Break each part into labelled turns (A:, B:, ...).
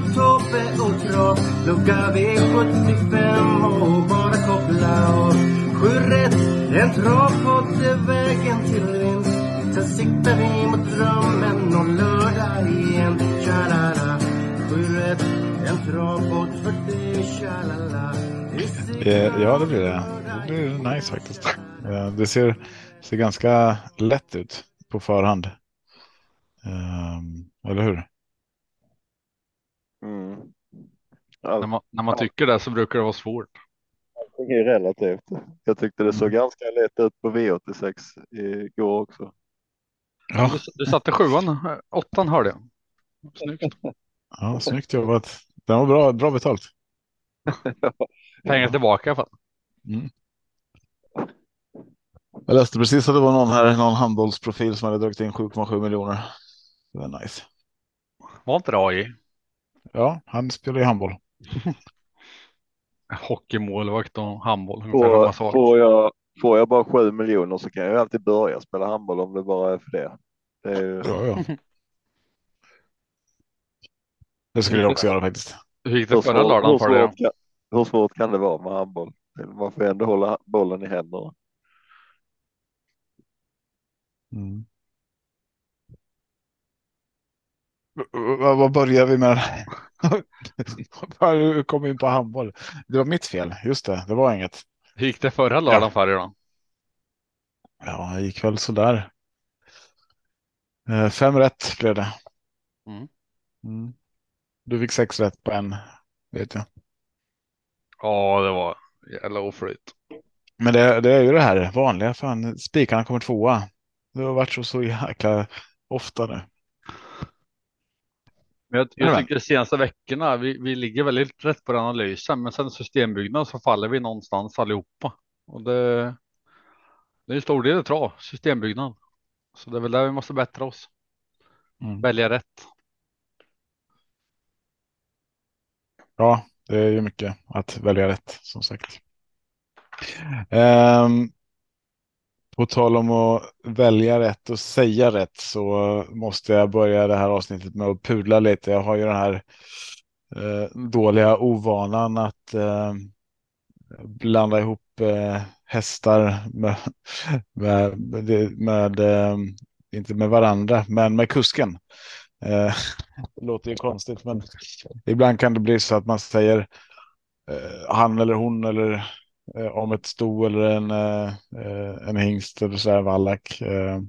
A: Tobbe och Trav Lucka V75 och bara koppla av Sju rätt, en travpodd är vägen till vinst Sen siktar vi mot drömmen om lördag igen Tja-la-la Sju rätt, en travpodd för dig Tja-la-la
B: Eh, Ja, det blir det. Det blir nice faktiskt. Eh, Det ser, ser ganska lätt ut på förhand. Ehm, Eller hur?
C: Mm.
D: När man, när man tycker det så brukar det vara svårt.
C: allting är relativt. Jag tyckte det såg
B: Mm.
C: ganska lätt ut på V86 igår också.
B: Ja,
D: Du, du satte sjuan, åttan hörde jag. Snyggt.
B: ja snyggt jobbat. Den var bra, bra betalt.
D: Pengar tillbaka i alla fall.
B: Mm. Jag läste precis att det var någon här, någon handbollsprofil som hade dragit in 7,7 miljoner. Det var nice.
D: Var inte det AI?
B: Ja, han spelar ju handboll.
D: Hockeymålvakt och handboll.
C: Får, får, jag, får jag bara sju miljoner så kan jag ju alltid börja spela handboll om det bara är för det. det är ju,
B: Ja, ja. Det skulle jag också göra faktiskt.
D: Hur gick
C: hur,
D: det förra
C: svårt,
D: lördagen
C: hur,
D: för då?
C: svårt kan, hur svårt kan det vara med handboll? Man får ändå hålla bollen i händerna.
B: Mm. Vad börjar vi med? Hur kom in på handboll? Det var mitt fel. Just det, det var inget.
D: Hur gick det förra lördagen för dig då?
B: Ja, det gick väl sådär. Eh, Fem rätt blev det.
D: Mm.
B: Mm. Du fick sex rätt på en, vet jag.
D: Ja, det var jävla oflyt.
B: Men det, det är ju det här vanliga. Fan, spikarna kommer tvåa. Det har varit så, så jäkla ofta nu.
D: Men jag, jag
B: Ja.
D: tycker de senaste veckorna, vi, vi ligger väldigt rätt på den analysen, men sen systembyggnad så faller vi någonstans allihopa. Och det, det är en stor del trav, systembyggnad. Så det är väl där vi måste bättra oss.
B: Mm.
D: Välja rätt.
B: Ja, det är ju mycket att välja rätt som sagt. Ehm, på tal om att välja rätt och säga rätt så måste jag börja det här avsnittet med att pudla lite. Jag har ju den här eh, dåliga ovanan att eh, blanda ihop eh, hästar med, med, med, med eh, inte med varandra, men med kusken. Eh, det låter ju konstigt, men ibland kan det bli så att man säger eh, han eller hon eller Eh, om ett sto eller en, eh, en hingst eller så här vallack. Eh,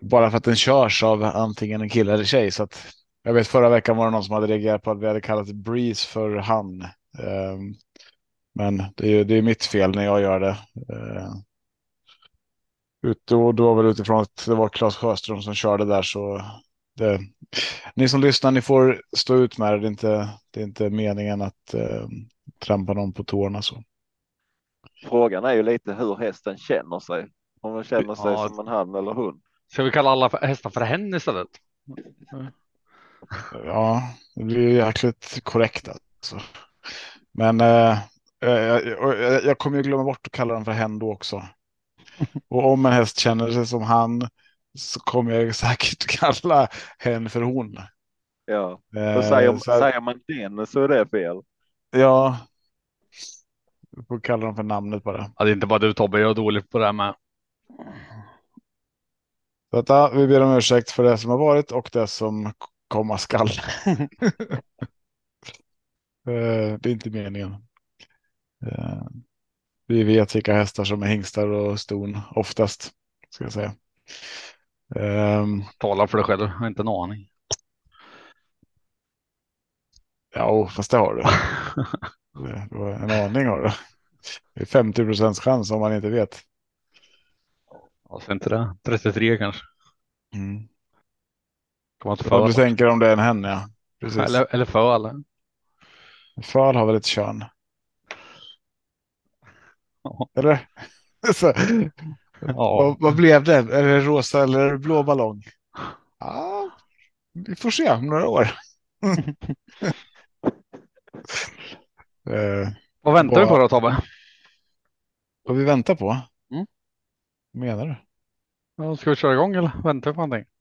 B: bara för att den körs av antingen en kille eller tjej. Så att, jag vet förra veckan var det någon som hade reagerat på att vi hade kallat Breeze för han. Eh, men det är, det är mitt fel när jag gör det. Eh, ut, och då var väl utifrån att det var Claes Sjöström som körde där så det, ni som lyssnar, ni får stå ut med det. Det är inte, det är inte meningen att eh, trampa någon på tårna så.
C: Frågan är ju lite hur hästen känner sig. Om den känner sig
D: Ja.
C: som en han eller hon.
D: Ska vi kalla alla hästar för hen istället?
B: Ja, det blir ju jäkligt korrekt alltså. Men eh, eh, jag, jag, jag kommer ju glömma bort att kalla dem för hen då också. Och om en häst känner sig som han så kommer jag säkert kalla hen för hon.
C: Ja,
B: Eh,
C: och säger,
B: så här-
C: säger man den så är det fel.
B: Ja. Du får kalla dem för namnet bara.
D: Ja, det är inte bara du Tobbe, jag är dålig på det här med.
B: Så att, ja, vi ber om ursäkt för det som har varit och det som komma skall. Eh, det är inte meningen. Eh, vi vet vilka hästar som är hingstar och ston oftast. Ska jag säga. Ehm,
D: Tala för dig själv, jag har inte en aning.
B: ja, fast det har du. Det- har En aning har du. Det är 50 procents chans om man inte vet.
D: Alltså inte det, 33 kanske.
B: Mm.
D: Man inte
B: Ja, du tänker om det är en hen, ja. Precis.
D: Eller, eller föl.
B: Föl har väl ett kön?
D: Ja.
B: Eller? Så,
D: Ja.
B: vad, vad blev det? Är det rosa eller det blå ballong? Ja, vi får se om några år. eh,
D: Vad väntar vi på då Tobbe?
B: vad vi väntar på?
D: Mm.
B: Vad menar du?
D: Ja, ska vi köra igång eller väntar vi på någonting?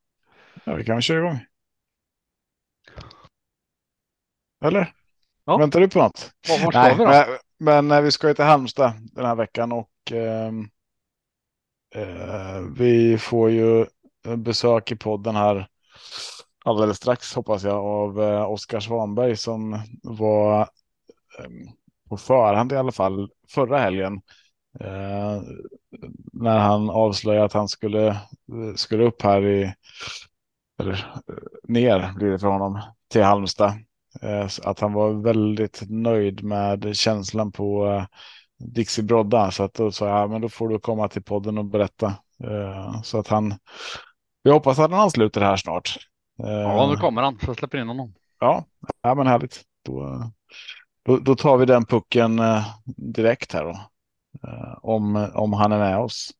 B: Ja, vi kan väl köra igång. Eller?
D: Ja.
B: Väntar du på något?
D: Var,
B: Nej,
D: vi då?
B: men, men eh, vi ska ju till Halmstad den här veckan och ehm, eh, vi får ju besök i podden här alldeles strax hoppas jag av eh, Oskar Svanberg som var på förhand i alla fall förra helgen eh, när han avslöjade att han skulle, skulle upp här i eller eh, ner blir det för honom till Halmstad. Eh, Att han var väldigt nöjd med känslan på eh, Dixie Brodda. Så att då sa jag, ja, men då får du komma till podden och berätta. Eh, Så att han, vi hoppas att han ansluter här snart. Eh,
D: Ja, nu kommer han så jag släpper in honom.
B: Ja, ja men härligt. Då, då, då tar vi den pucken eh, direkt här då. Eh, Om, om han är med oss.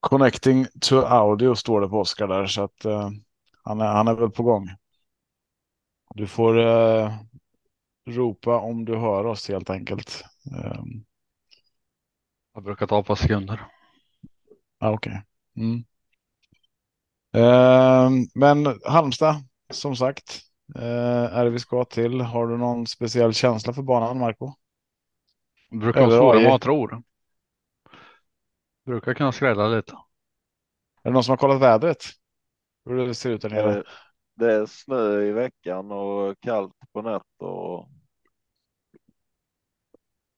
B: Connecting to audio står det på Oskar där så att eh, han, är, han är väl på gång. Du får eh, ropa om du hör oss helt enkelt. Eh,
D: Jag brukar ta ett par sekunder.
B: ah, Okej. Mm. Eh, men Halmstad, som sagt, eh, är det vi ska till. Har du någon speciell känsla för banan, Marco?
D: Brukar vara svårare än man tror. Brukar kunna skrälla lite.
B: Är det någon som har kollat vädret? Hur det ser ut där nere?
C: Eh, Det är snö i veckan och kallt på nätter. Och...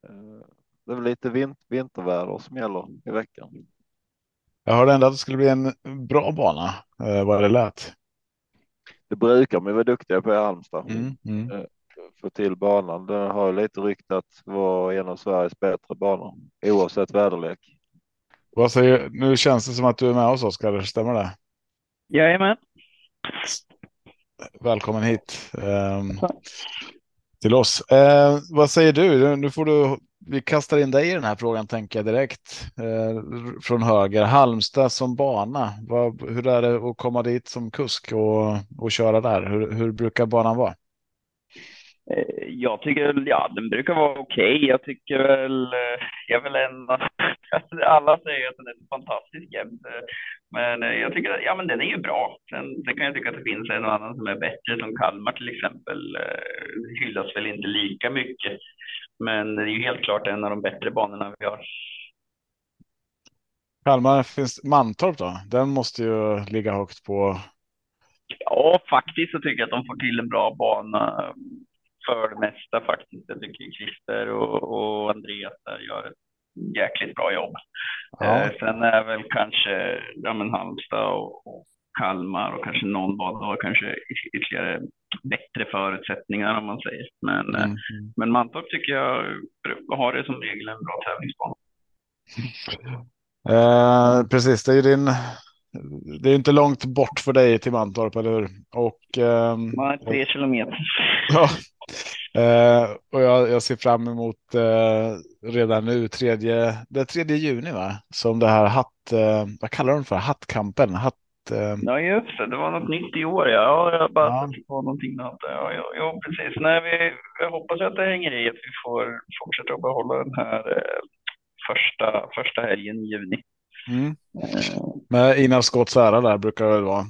C: eh, Det är väl lite vin- vinterväder som gäller i veckan.
B: Jag hörde ändå att det skulle bli en bra bana, eh, vad det lät.
C: Det brukar ju vara duktiga på i Halmstad.
B: Mm, mm.
C: Få till banan. Den har ju lite rykte att vara en av Sveriges bättre banor oavsett väderlek.
B: Vad säger, nu känns det som att du är med oss Oskar, stämmer det?
E: Jajamän.
B: Välkommen hit ehm, till oss. Eh, vad säger du? Nu får du, vi kastar in dig i den här frågan tänker jag direkt eh, från höger. Halmstad som bana, vad, hur är det att komma dit som kusk och, och köra där? Hur, hur brukar banan vara?
E: Eh, jag tycker, ja, den brukar vara okej. Jag tycker väl, eh, jag vill ändå, alla säger att den är fantastisk jämt. Eh, men jag tycker, att- ja men den är ju bra. Sen, sen kan jag tycka att det finns en och annan som är bättre, som Kalmar till exempel. Hyllas väl inte lika mycket. Men det är ju helt klart en av de bättre banorna vi har.
B: Kalmar finns Mantorp då? Den måste ju ligga högt på.
E: Ja, faktiskt så tycker jag att de får till en bra bana för det mesta faktiskt. Jag tycker Christer och, och Andreas där gör ett jäkligt bra jobb.
B: Ja,
E: Eh, sen är väl kanske ja, men Halmstad och, och Kalmar och kanske någon bana har kanske ytterligare bättre förutsättningar om man säger. Men, eh,
B: mm.
E: men Mantorp tycker jag har det som regel en bra tävlingsbana.
B: Eh, precis, det är ju din. Det är inte långt bort för dig till Mantorp, eller hur? Och ehm,
E: Man tre kilometer.
B: Ja. Eh, och jag, jag ser fram emot eh, redan nu tredje, det är tredje juni va? Som det här hatt, eh, vad kallar de för? Hattkampen? Hatt, eh,
E: Ja, just det. Det var något nytt i år. Ja, ja jag bara
B: Ja.
E: på någonting annat. Ja, ja, ja, precis. Nej, vi, jag hoppas att det hänger i att vi får fortsätta att behålla den här eh, första, första helgen i juni.
B: mm.
E: Eh,
B: Med Ina Scotts ära där brukar det vara.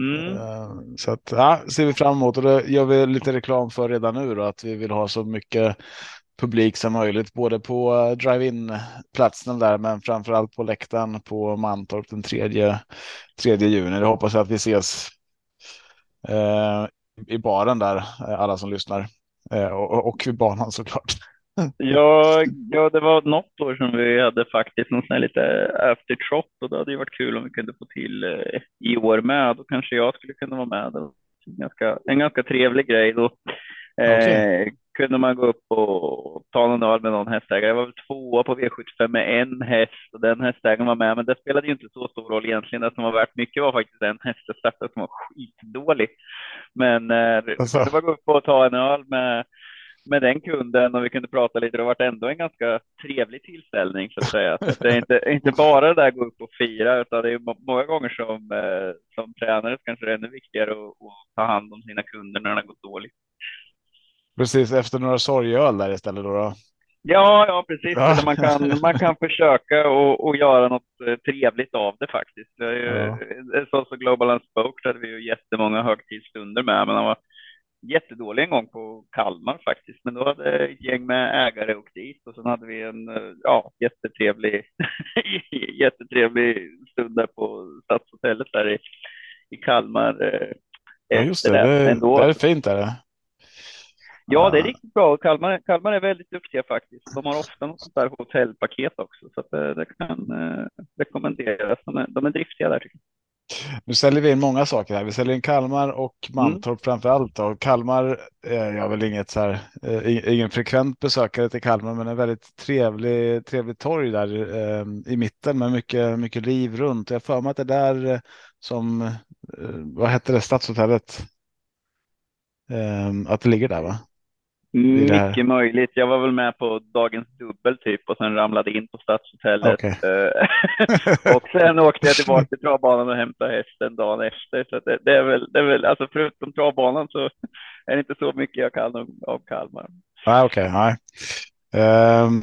E: Mm.
B: Eh, så att, ja, ser vi fram emot och det gör vi lite reklam för redan nu då, att vi vill ha så mycket publik som möjligt, både på eh, drive-in platsen där, men framför allt på läktaren på Mantorp den 3, 3 juni. Det hoppas jag att vi ses eh, i baren där, eh, alla som lyssnar. Eh, och, och vid banan såklart.
E: Ja, ja, det var något år som vi hade faktiskt någon sån här lite aftertrot och det hade ju varit kul om vi kunde få till eh, i år med. Då kanske jag skulle kunna vara med. En ganska, en ganska trevlig grej då.
B: Okej.
E: Kunde man gå upp och ta någon öl med någon hästägare. Jag var väl tvåa på V75 med en häst och den hästägaren var med, men det spelade ju inte så stor roll egentligen. Det som var värt mycket var faktiskt en häst som startade som var skitdålig. Men eh,
B: Alltså.
E: det var gå upp och ta en öl med med den kunden och vi kunde prata lite. Det har varit ändå en ganska trevlig tillställning så att säga. Så det är inte, inte bara det där gå upp och fira, utan det är må- många gånger som, eh, som tränare så kanske det är ännu viktigare att, att ta hand om sina kunder när det har gått dåligt.
B: Precis efter några sorgöl där istället då. då.
E: Ja, ja precis.
B: Ja.
E: Man, kan, man kan försöka och, och göra något eh, trevligt av det faktiskt.
B: Ja.
E: så, så Global Unspoke hade vi ju jättemånga högtidsstunder med, men han var jättedålig en gång på Kalmar faktiskt. Men då hade ett gäng med ägare åkt dit och sen hade vi en eh, ja, jättetrevlig, jättetrevlig stund där på Stadshotellet där i, i Kalmar. eh,
B: Ja, just det. Det,
E: ändå.
B: det är fint. Är det?
E: Ja, det är riktigt bra. Kalmar, Kalmar är väldigt duktiga faktiskt. De har ofta något sånt där hotellpaket också, så det, det kan eh, rekommenderas. De är, de är driftiga där tycker jag.
B: Nu säljer vi in många saker här. Vi säljer in Kalmar och
E: Mm.
B: Mantorp framför allt. Och Kalmar är jag väl inget så här, eh, ingen frekvent besökare till Kalmar, men en väldigt trevlig, trevlig torg där eh, i mitten med mycket, mycket liv runt. Jag för mig att det där eh, som, eh, vad hette det, Stadshotellet? Eh, att det ligger där va? Det.
E: Mycket möjligt. Jag var väl med på dagens dubbel typ och sen ramlade in på Stadshotellet.
B: Okej.
E: Eh, och sen åkte jag tillbaka till travbanan och hämtade hästen dagen efter. Så det, det är väl, det är väl, alltså förutom travbanan så är det inte så mycket jag kan om, om Kalmar.
B: Nej, okej, nej. Ehm,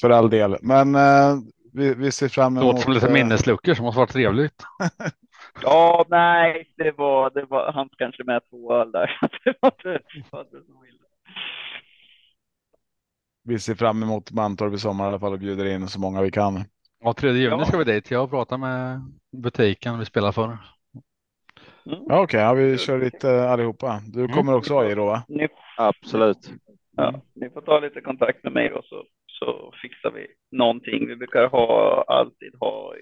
B: för all del, men eh, vi, vi ser fram
D: Det
B: emot.
D: låter som lite
B: eh,
D: minnesluckor som måste vara trevligt.
E: Ja, nej, det var, det var han kanske med två öl där. Det var inte, det var inte så illa.
B: Vi ser fram emot Mantorp i sommar i alla fall och bjuder in så många vi kan.
D: Ja, 3 juni
E: Ja.
D: ska vi dit. Jag har pratat med butiken vi spelar för.
E: Mm.
B: Ja, okej, ja, vi kör lite allihopa. Du
D: Mm.
B: kommer också AJ då va?
E: Ni,
C: Absolut.
E: ja, ni får ta lite kontakt med mig då så, så fixar vi någonting. Vi brukar ha, alltid ha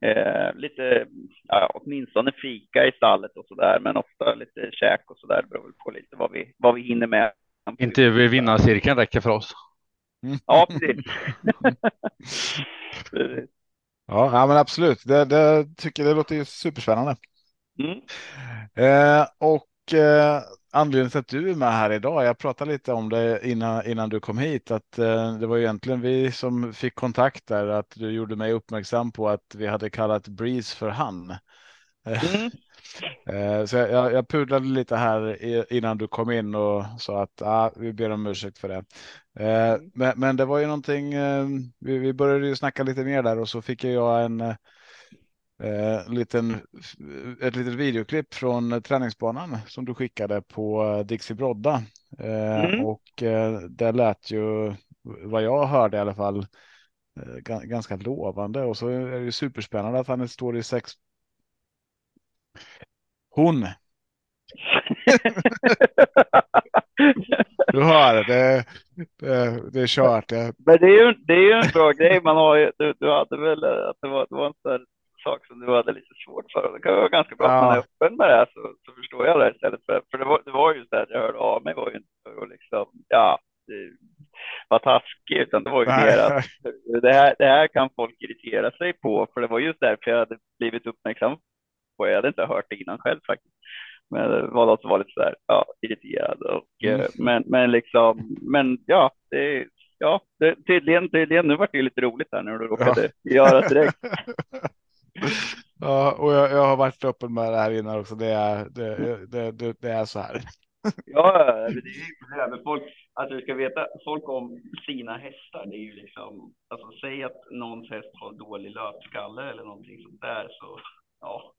E: eh, lite, ja, åtminstone fika i stallet och så där, men ofta lite käk och så där. Det beror väl på lite vad vi, vad vi hinner med.
D: Intervju i vinnarcirkeln räcker för oss.
E: Ja, precis. precis.
B: Ja, ja men absolut. Det, det tycker det låter ju superspännande.
E: Mm.
B: Eh, och eh, anledningen till att du är med här idag, jag pratade lite om det innan, innan du kom hit, att eh, det var egentligen vi som fick kontakt där, att du gjorde mig uppmärksam på att vi hade kallat Breeze för han.
E: Mm.
B: Eh, Så jag, jag, pudlade lite här i- innan du kom in och sa att ah, vi ber om ursäkt för det. Eh, Men, men det var ju någonting, eh, vi, vi började ju snacka lite mer där och så fick jag en eh, liten, ett litet videoklipp från träningsbanan som du skickade på Dixie Brodda. Eh,
E: Mm.
B: Och eh, det lät ju, vad jag hörde i alla fall, eh, ga- ganska lovande och så är det ju superspännande att han står i sex hon. Du hör, det, det, det är kört.
E: Men det är ju, det är ju en bra grej. Man har du, du hade väl eh, att det var, det var en sån sak som du hade lite svårt för. Det kan vara ganska bra att man är
B: Ja.
E: öppen med det här så, så förstår jag det istället. För, för det, var, det var ju så att jag hörde av mig var ju inte för att liksom, ja, det var taskig utan det var ju mer att det här, det här kan folk irritera sig på. För det var just därför jag hade blivit uppmärksam på. Jag hade inte hört det innan själv faktiskt. Men det var något som var lite så här, ja, irriterad. Och,
B: Mm.
E: eh, men, men liksom, men ja, det, ja, det, tydligen, tydligen, nu vart det lite roligt här när du råkade göra det direkt.
B: ja, och jag, jag har varit öppen med det här innan också. Det är, det, det, det, det är så här.
E: Ja, men det är ju det med folk, alltså du ska veta, folk om sina hästar, det är ju liksom, alltså säg att någons häst har dålig löpskalle eller någonting sånt där så, ja,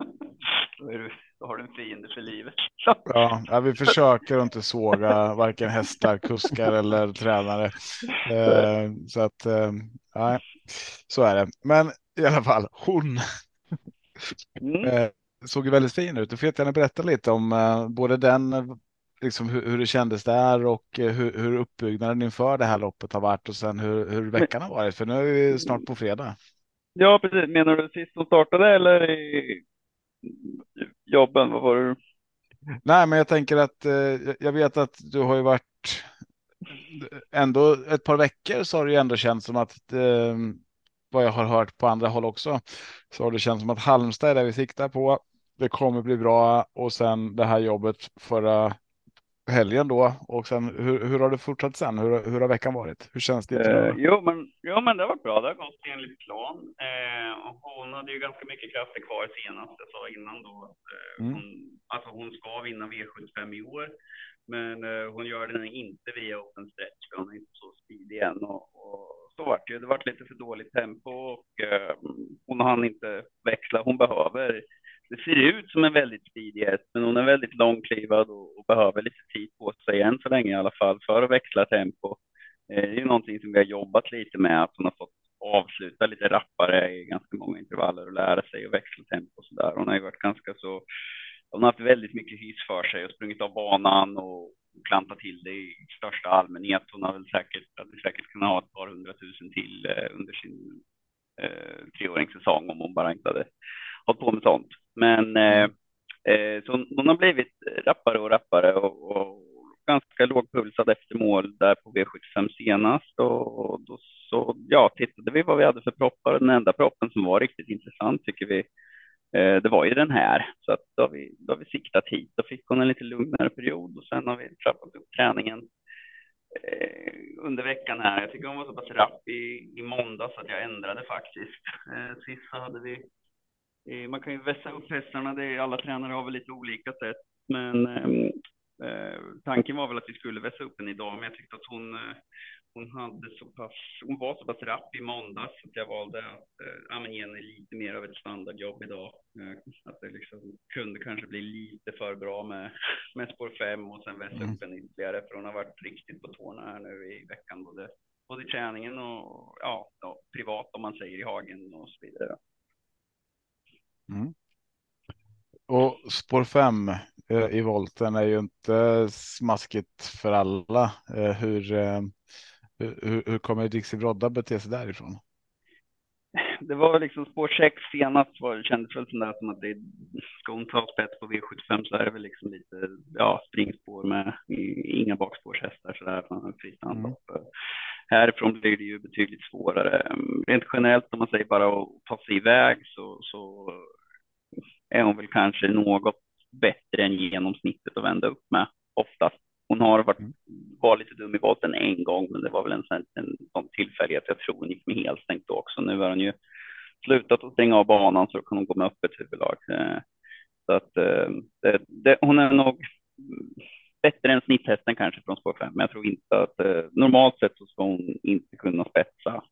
E: då, du, då har du en fiende för livet.
B: Ja, ja, vi försöker inte såga varken hästar, kuskar eller tränare. Eh, så att, eh, nej, så är det. Men i alla fall, hon
E: mm.
B: eh, såg ju väldigt fin ut. Du får gärna berätta lite om eh, både den, eh, liksom hur, hur det kändes där och hur, hur uppbyggnaden inför det här loppet har varit och sen hur, hur veckan har varit. För nu är vi snart på fredag.
E: Ja, precis. Menar du sist som startade eller i jobben? Vad var det?
B: Nej, men jag tänker att jag vet att du har ju varit ändå ett par veckor så har det ju ändå känts som att vad jag har hört på andra håll också så har det känts som att Halmstad är det vi siktar på. Det kommer bli bra och sen det här jobbet förra helgen då och sen hur, hur har det fortsatt sen? Hur, hur har veckan varit? Hur känns det?
E: Eh, jo, men, jo, men det har varit bra. Det har gått enligt plan. Eh, och hon hade ju ganska mycket krafter kvar senast. Jag sa innan då att eh, mm. hon, alltså hon ska vinna V75 i år. Men eh, hon gör det inte via open stretch, för hon är inte så speedig än. Och, och så vart det ju. Det vart lite för dåligt tempo och eh, hon hann inte växla. Hon behöver det ser ut som en väldigt speedig häst, men hon är väldigt långklivad och, och, behöver lite tid på sig än så länge i alla fall för att växla tempo. Eh, det är ju någonting som vi har jobbat lite med, att hon har fått avsluta lite rappare i ganska många intervaller och lära sig att växla tempo och så där. Hon har ju varit ganska så, hon har haft väldigt mycket hyss för sig och sprungit av banan och klantat till det i största allmänhet. Hon har väl säkert, hade säkert kunnat ha ett par hundratusen till eh, under sin eh, treåringssäsong om hon bara inte hade hållit på med sånt. Men eh, eh så hon har blivit rappare och rappare och, och ganska lågpulsad efter mål där på V75 senast och då så ja, tittade vi vad vi hade för proppar. Den enda proppen som var riktigt intressant tycker vi, Eh, det var ju den här. Så att då har vi, då har vi siktat hit. Då fick hon en lite lugnare period och sen har vi trappat upp träningen eh, under veckan här. Jag tycker hon var så pass rapp i, i måndag så att jag ändrade faktiskt. Eh, sist så hade vi Eh, man kan ju vässa upp hästarna, det är, alla tränare har väl lite olika sätt. Men ehm, eh, tanken var väl att vi skulle vässa upp henne idag, men jag tyckte att hon, eh, hon, hade så pass, hon var så pass rapp i måndags att jag valde att eh, ge henne lite mer av ett standardjobb idag. Eh, att det liksom kunde kanske bli lite för bra med, med spår 5 och sen vässa mm. upp en ytterligare, för hon har varit riktigt på tårna här nu i veckan, både, både i träningen och ja, då, privat om man säger i hagen och så vidare.
B: Mm. Och spår 5 eh, i volten är ju inte smaskigt för alla. Eh, hur, hur, hur kommer Dixie Brodda bete sig därifrån?
E: Det var liksom spår 6 senast var det kändes väl som, som att det ska hon ta spets på V75 så är det väl liksom lite ja, springspår med inga bakspårshästar så där från fritt anlopp. Mm. Härifrån blir det ju betydligt svårare. Rent generellt om man säger bara att ta sig iväg så, så är hon väl kanske något bättre än genomsnittet att vända upp med oftast. Hon har varit, mm. var lite dum i volten en gång, men det var väl en, en, en sån tillfällighet. Jag tror hon gick med helstängt också. Nu har hon ju slutat att stänga av banan så kan hon gå med öppet huvudlag. Eh, så att eh, det, det, hon är nog bättre än snitthästen kanske från spår 5, men jag tror inte att eh, normalt sett så ska hon inte kunna spetsa.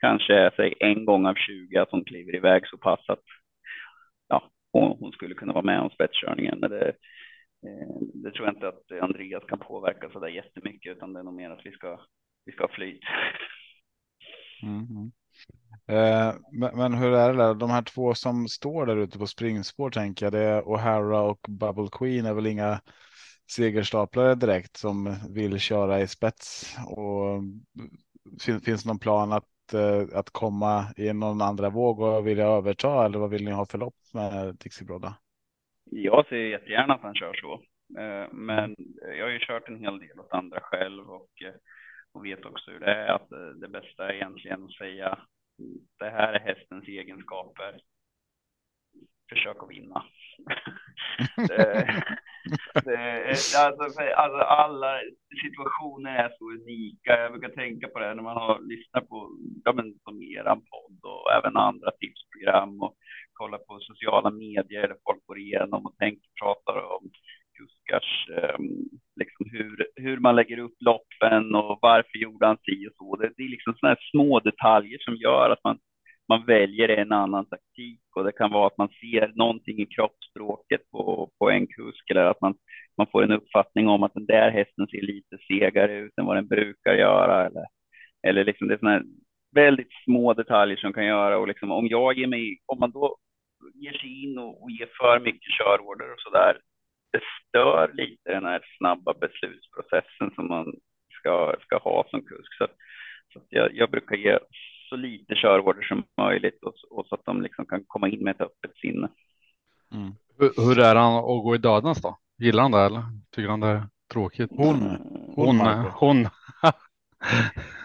E: kanske säg en gång av 20 att hon kliver iväg så pass att hon skulle kunna vara med om spetskörningen. Men det, Eh, det tror jag inte att Andreas kan påverka så där jättemycket, utan det är nog mer att vi ska, vi ska ha flyt.
B: Mm. Eh, men, men, hur är det där? De här två som står där ute på springspår tänker jag, det är O'Hara och Bubble Queen är väl inga segerstaplare direkt som vill köra i spets och finns, finns någon plan att Eh, att komma i någon andra våg och vilja överta eller vad vill ni ha för lopp med Dixie Brodda?
E: Jag ser jättegärna att han kör så, eh, men jag har ju kört en hel del åt andra själv och, eh, och vet också hur det är att eh, det bästa är egentligen att säga det här är hästens egenskaper. Försök att vinna. det, alltså, alltså, alla situationer är så unika. Jag brukar tänka på det när man har lyssnat på ja, men, som eran podd och även andra tipsprogram och kollar på sociala medier där folk går igenom och tänker, pratar om kuskars, ehm, liksom hur, hur man lägger upp loppen och varför gjorde han si och så. Det, det är liksom sådana här små detaljer som gör att man man väljer en annan taktik och det kan vara att man ser någonting i kroppsspråket på, på en kusk eller att man, man får en uppfattning om att den där hästen ser lite segare ut än vad den brukar göra. Eller, eller liksom det är sådana väldigt små detaljer som kan göra och liksom om jag ger mig, om man då ger sig in och, och ger för mycket körorder och så där, det stör lite den här snabba beslutsprocessen som man ska, ska ha som kusk. Så, så jag, jag brukar ge så lite körorder som möjligt och, och, så att de liksom kan komma in med ett öppet sinne.
B: Mm.
D: Hur, hur är han att gå i dödens då? Gillar han det eller tycker han det är tråkigt?
B: Hon. Hon.
D: Hon.
B: Marco.
D: hon.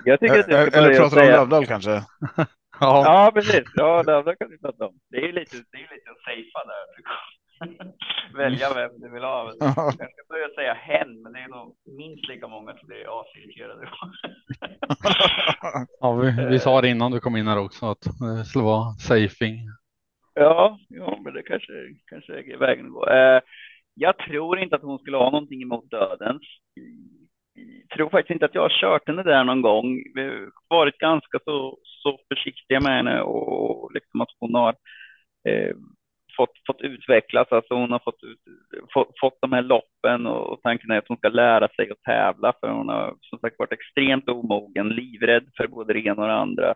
E: Jag tycker att det ska
B: Eller pratar du om Lövdahl kanske?
D: Ja.
E: Ja, precis. Ja, det, det kan vi prata om. Det är ju lite, det är lite att safea där. Välja vem du vill ha. Jag ska börja säga hen, men det är nog minst lika många som blir asirriterade.
D: ja vi, vi sa det innan du kom in här också att det skulle vara safing.
E: Ja, ja, men det kanske, kanske är vägen att gå. Eh, jag tror inte att hon skulle ha någonting emot dödens. Jag tror faktiskt inte att jag har kört henne där någon gång. Vi har varit ganska så, så försiktiga med henne och liksom att hon har eh, fått, fått utvecklas. Alltså hon har fått, ut, fått, fått de här loppen och, och tanken är att hon ska lära sig att tävla för hon har som sagt varit extremt omogen, livrädd för både det ena och det andra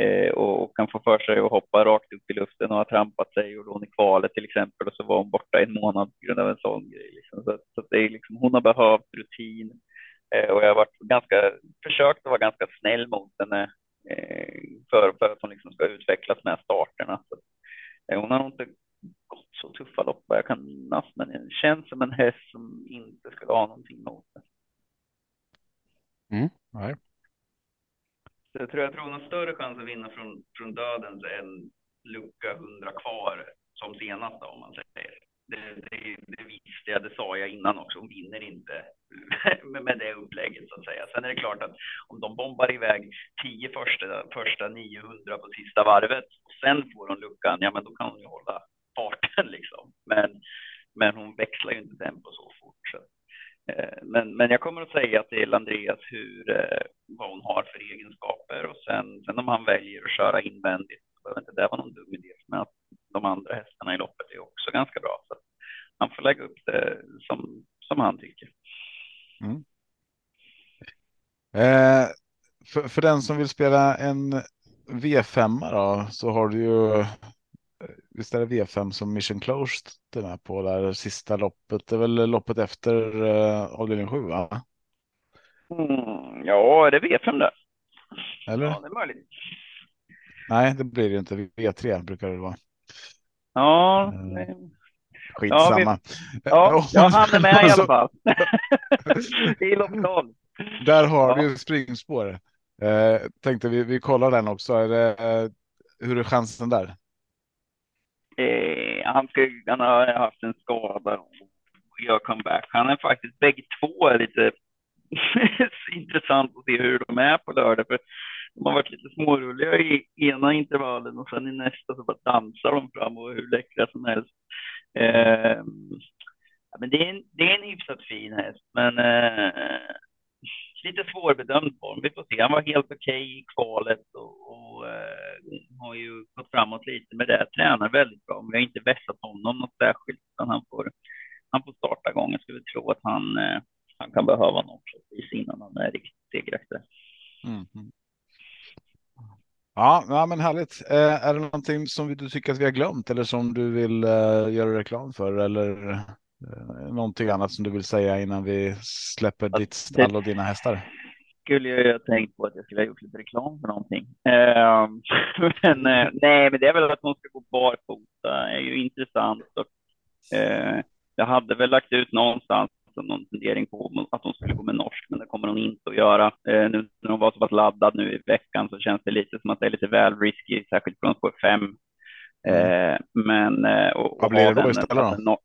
E: eh, och, och kan få för sig att hoppa rakt upp i luften och ha trampat sig och lån i kvalet till exempel och så var hon borta en månad på grund av en sån grej. Liksom. Så, så att det är liksom, hon har behövt rutin eh, och jag har varit ganska, försökt att vara ganska snäll mot henne för, för att hon liksom ska utvecklas med starterna. Så, eh, hon har nog inte gått så tuffa lopp vad jag kan minnas, men det känns som en häst som inte skulle ha någonting emot det.
B: Nej.
E: Så jag tror jag tror hon har större chans att vinna från, från dödens än lucka 100 kvar som senast då, om man säger. Det, det, det visste jag, det sa jag innan också. Hon vinner inte med, med det upplägget så att säga. Sen är det klart att om de bombar iväg 10 första, första 900 på sista varvet och sen får hon luckan, ja men då kan hon ju hålla farten liksom. Men, men hon växlar ju inte tempo så fort. Så. Eh, men, men jag kommer att säga till Andreas hur, eh, vad hon har för egenskaper och sen, sen om han väljer att köra invändigt så behöver inte det vara någon dum idé. Men att de andra hästarna i loppet är också ganska bra. Så han får lägga upp det som, som han tycker.
B: Eh, för, för den som vill spela en V5 då så har du ju eh, visst är det V5 som Mission Closed är med på där sista loppet. Det är väl loppet efter eh, avdelning 7 va?
E: Mm, ja, är det V5 där?
B: Eller?
E: Ja, det är möjligt.
B: Nej, det blir det inte. V3 brukar det vara.
E: Ja,
B: Mm. Skitsamma.
E: ja,
B: Och-
E: ja han är med i alla
B: så-
E: fall. I lopp 12.
B: Där har
E: Ja.
B: vi ju springspår. Eh, tänkte vi, vi kollar den också. Är det, eh, hur är chansen där?
E: Eh, han, ska, han har haft en skada och gör comeback. Han är faktiskt, bägge två är lite intressant att se hur de är på lördag. För de har varit lite smårulliga i ena intervallen och sen i nästa så bara dansar de fram och är hur läckra som helst. Eh, ja, men det, är en, det är en hyfsat fin häst, men eh, lite svårbedömd form. Vi får se. Han var helt okej i kvalet och, och eh, har ju gått framåt lite med det. Tränar väldigt bra, men vi har inte vässat honom något särskilt. Utan han, får, han får starta igång. Jag skulle tro att han, eh, han kan behöva något precis innan han är riktigt segeraktig.
B: Mhm. Mm. Ja, ja, men härligt. Eh, är det någonting som du tycker att vi har glömt eller som du vill eh, göra reklam för eller eh, någonting annat som du vill säga innan vi släpper ditt stall och dina hästar?
E: skulle jag ju ha tänkt på att jag skulle ha gjort lite reklam för någonting. Eh, men nej, men det är väl att hon ska gå barfota är ju intressant. Och, eh, jag hade väl lagt ut någonstans någon fundering på att hon skulle gå med norsk, men det kommer hon inte att göra. Eh, nu när hon var så pass laddad nu i veckan så känns det lite som att det är lite väl risky, särskilt från spår 5. Eh, men... Eh, och,
B: Vad blir det då istället
E: den-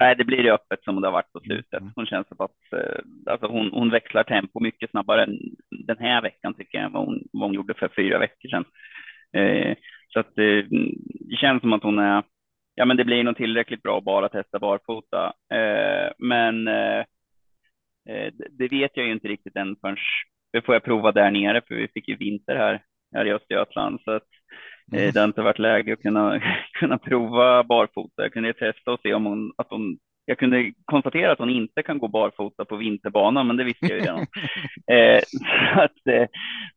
E: Nej, det blir det öppet som det har varit på slutet.
B: Mm.
E: Hon känns som att eh, alltså hon, hon växlar tempo mycket snabbare än den här veckan tycker jag än vad hon, vad hon gjorde för fyra veckor sedan. Eh, så att eh, det känns som att hon är, ja men det blir nog tillräckligt bra bara att testa barfota. Eh, men eh, eh, det- det vet jag ju inte riktigt än förrän det får jag prova där nere för vi fick ju vinter här, här i Östergötland. Så att Eh, Det har inte varit läge att kunna, kunna prova barfota. Jag kunde testa och se om hon, att hon, jag kunde konstatera att hon inte kan gå barfota på vinterbanan, men det visste jag ju redan. eh, så, att, eh,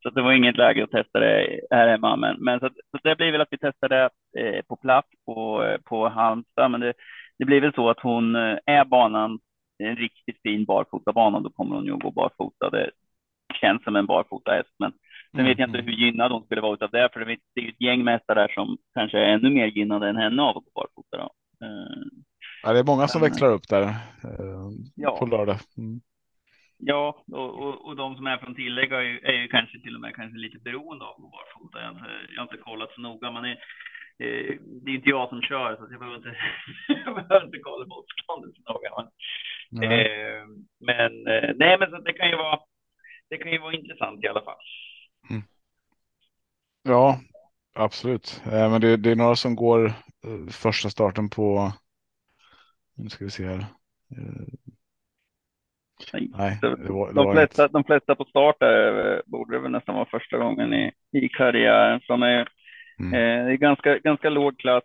E: så att det var inget läge att testa det här hemma. Men, men så, att, så det blir väl att vi testar det eh, på plats på, eh, på Halmstad. Men det, det blir väl så att hon eh, är banan en riktigt fin barfotabana, då kommer hon ju att gå barfota. Det känns som en barfotahäst, men Sen vet jag inte hur gynnad hon skulle vara utav det, för det är ju ett gäng med hästar där som kanske är ännu mer gynnade än henne av att gå barfota. Då. Eh,
B: Ja, det är många som
E: Men-
B: växlar upp där eh,
E: Ja.
B: på lördag. Mm.
E: Ja, och, och, och de som är från tillägg är ju, är ju kanske till och med kanske lite beroende av att barfota. Jag jag har inte kollat så noga, men det, eh, det är inte jag som kör så jag behöver inte, jag behöver inte kolla motståndet så noga. Men,
B: Nej.
E: eh, men eh, nej, men så det kan ju vara, det kan ju vara intressant i alla fall.
B: Ja, absolut. Eh, Men det, det är några som går eh, första starten på. Nu ska vi se här. Eh, Nej, det var, det
E: De flesta, de flesta på start där eh, borde det väl nästan vara första gången i, i karriären. Som är,
B: Mm.
E: eh, ganska, ganska låg klass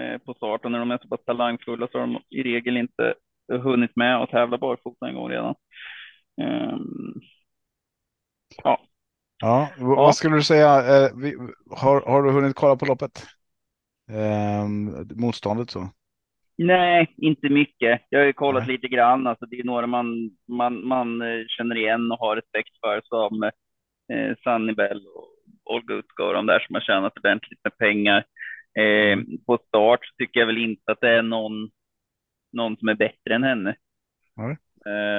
E: eh, på start och när de är så pass talangfulla så har de i regel inte hunnit med att tävla barfota en gång redan. Ehm, ja,
B: Ja, v- vad skulle du säga? eh, Har, har du hunnit kolla på loppet? Eh, motståndet så.
E: Nej, inte mycket. Jag har ju kollat
B: Nej.
E: lite grann. Alltså, det är några man, man, man eh, känner igen och har respekt för som eh, Sunnybell och Olga Utska och de där som har tjänat ordentligt med pengar. Eh, på start tycker jag väl inte att det är någon, någon som är bättre än henne.
B: Nej.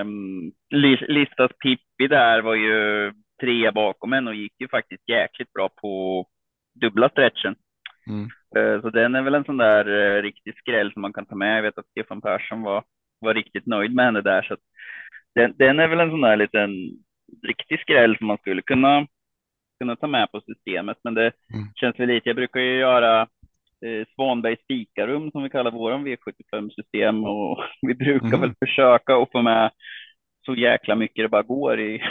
E: Um, Listas Pippi där var ju trea bakom henne och gick ju faktiskt jäkligt bra på dubbla stretchen.
B: Mm.
E: Eh, Så den är väl en sån där eh, riktig skräll som man kan ta med. Jag vet att Stefan Persson var, var riktigt nöjd med henne där. Så den, den är väl en sån där liten riktig skräll som man skulle kunna, kunna ta med på systemet. Men det
B: Mm.
E: känns väl lite. Jag brukar ju göra eh, Svanbergs fikarum som vi kallar våran V75-system och vi brukar
B: Mm.
E: väl försöka att få med så jäkla mycket det bara går i,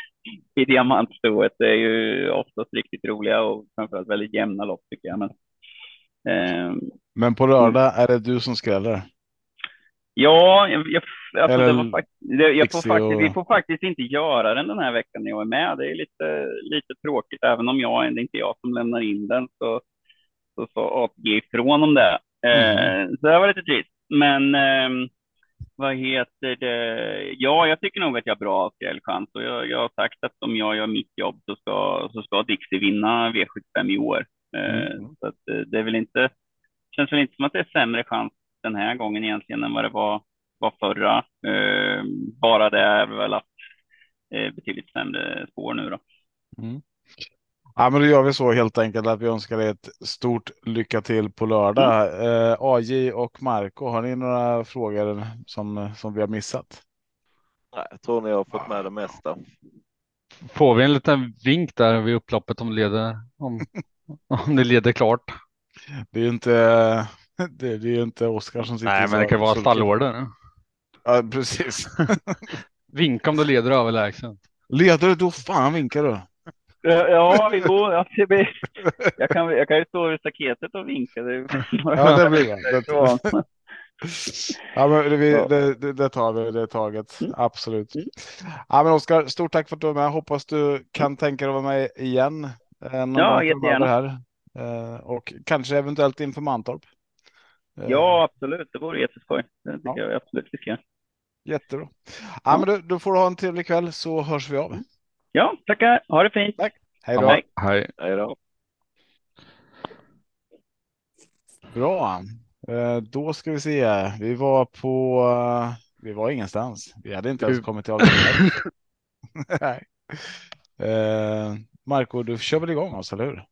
E: i diamantstoet. Det är ju oftast riktigt roliga och framförallt väldigt jämna lopp tycker jag. Men,
B: Men på lördag är det du som skräller.
E: Ja, jag, jag, alltså
B: Eller
E: det fakt- det, jag får faktiskt, vi får faktiskt inte göra den den här veckan när jag är med. Det är lite, lite tråkigt, även om jag, det är inte jag som lämnar in den, så, så sa ATG ifrån om det. Eh, Så det var lite trist. Men ehm, vad heter det? Ja, jag tycker nog att jag har bra skrällchans och jag, jag har sagt att om jag gör mitt jobb så ska, så ska Dixie vinna V75 i år. Eh,
B: Mm.
E: Så att eh, det är väl inte, känns väl inte som att det är sämre chans den här gången egentligen än vad det var, var förra. Eh, bara det är väl att betydligt sämre spår nu då.
B: Mm. Ja, men då gör vi så helt enkelt att vi önskar dig ett stort lycka till på lördag. Eh, AJ och Marco, har ni några frågor som, som vi har missat?
C: Nej, jag tror ni har fått med det mesta.
D: Får vi en liten vink där vid upploppet om, leder, om, om det leder klart?
B: Det är ju inte, det, det är ju inte Oskar som sitter
D: Nej, men det kan vara stallorder.
B: Ja, precis.
D: Vinka om du leder överlägset.
B: Leder du, då fan vinkar du.
E: Ja, det blir, jag, kan, jag kan ju stå vid staketet och vinka. Det,
B: Ja, det blir det.
E: Ja.
B: Men det, vi, det, det, det tar vi, det taget.
E: Mm.
B: Absolut.
E: Mm.
B: Ja, men Oskar, stort tack för att du var med. Hoppas du kan tänka dig att vara med igen. Eh, Någon
E: Ja,
B: gång
E: jättegärna.
B: här. Eh, Och kanske eventuellt inför Mantorp. Eh,
E: ja, absolut. Det vore jätteskoj. Det tycker
B: Ja.
E: jag absolut vi ska.
B: Jättebra. Ja, men då, då får du ha en trevlig kväll så hörs vi av.
E: Ja, tackar. Ha det fint.
B: Tack. Hej då.
E: Ja, hej.
D: Hej.
C: Hej då.
B: Bra. Eh, Då ska vi se. Vi var på. eh, Vi var ingenstans. Vi hade inte ens
D: Du-
B: kommit till Algarve. Nej. Marco, du kör väl igång oss, eller hur?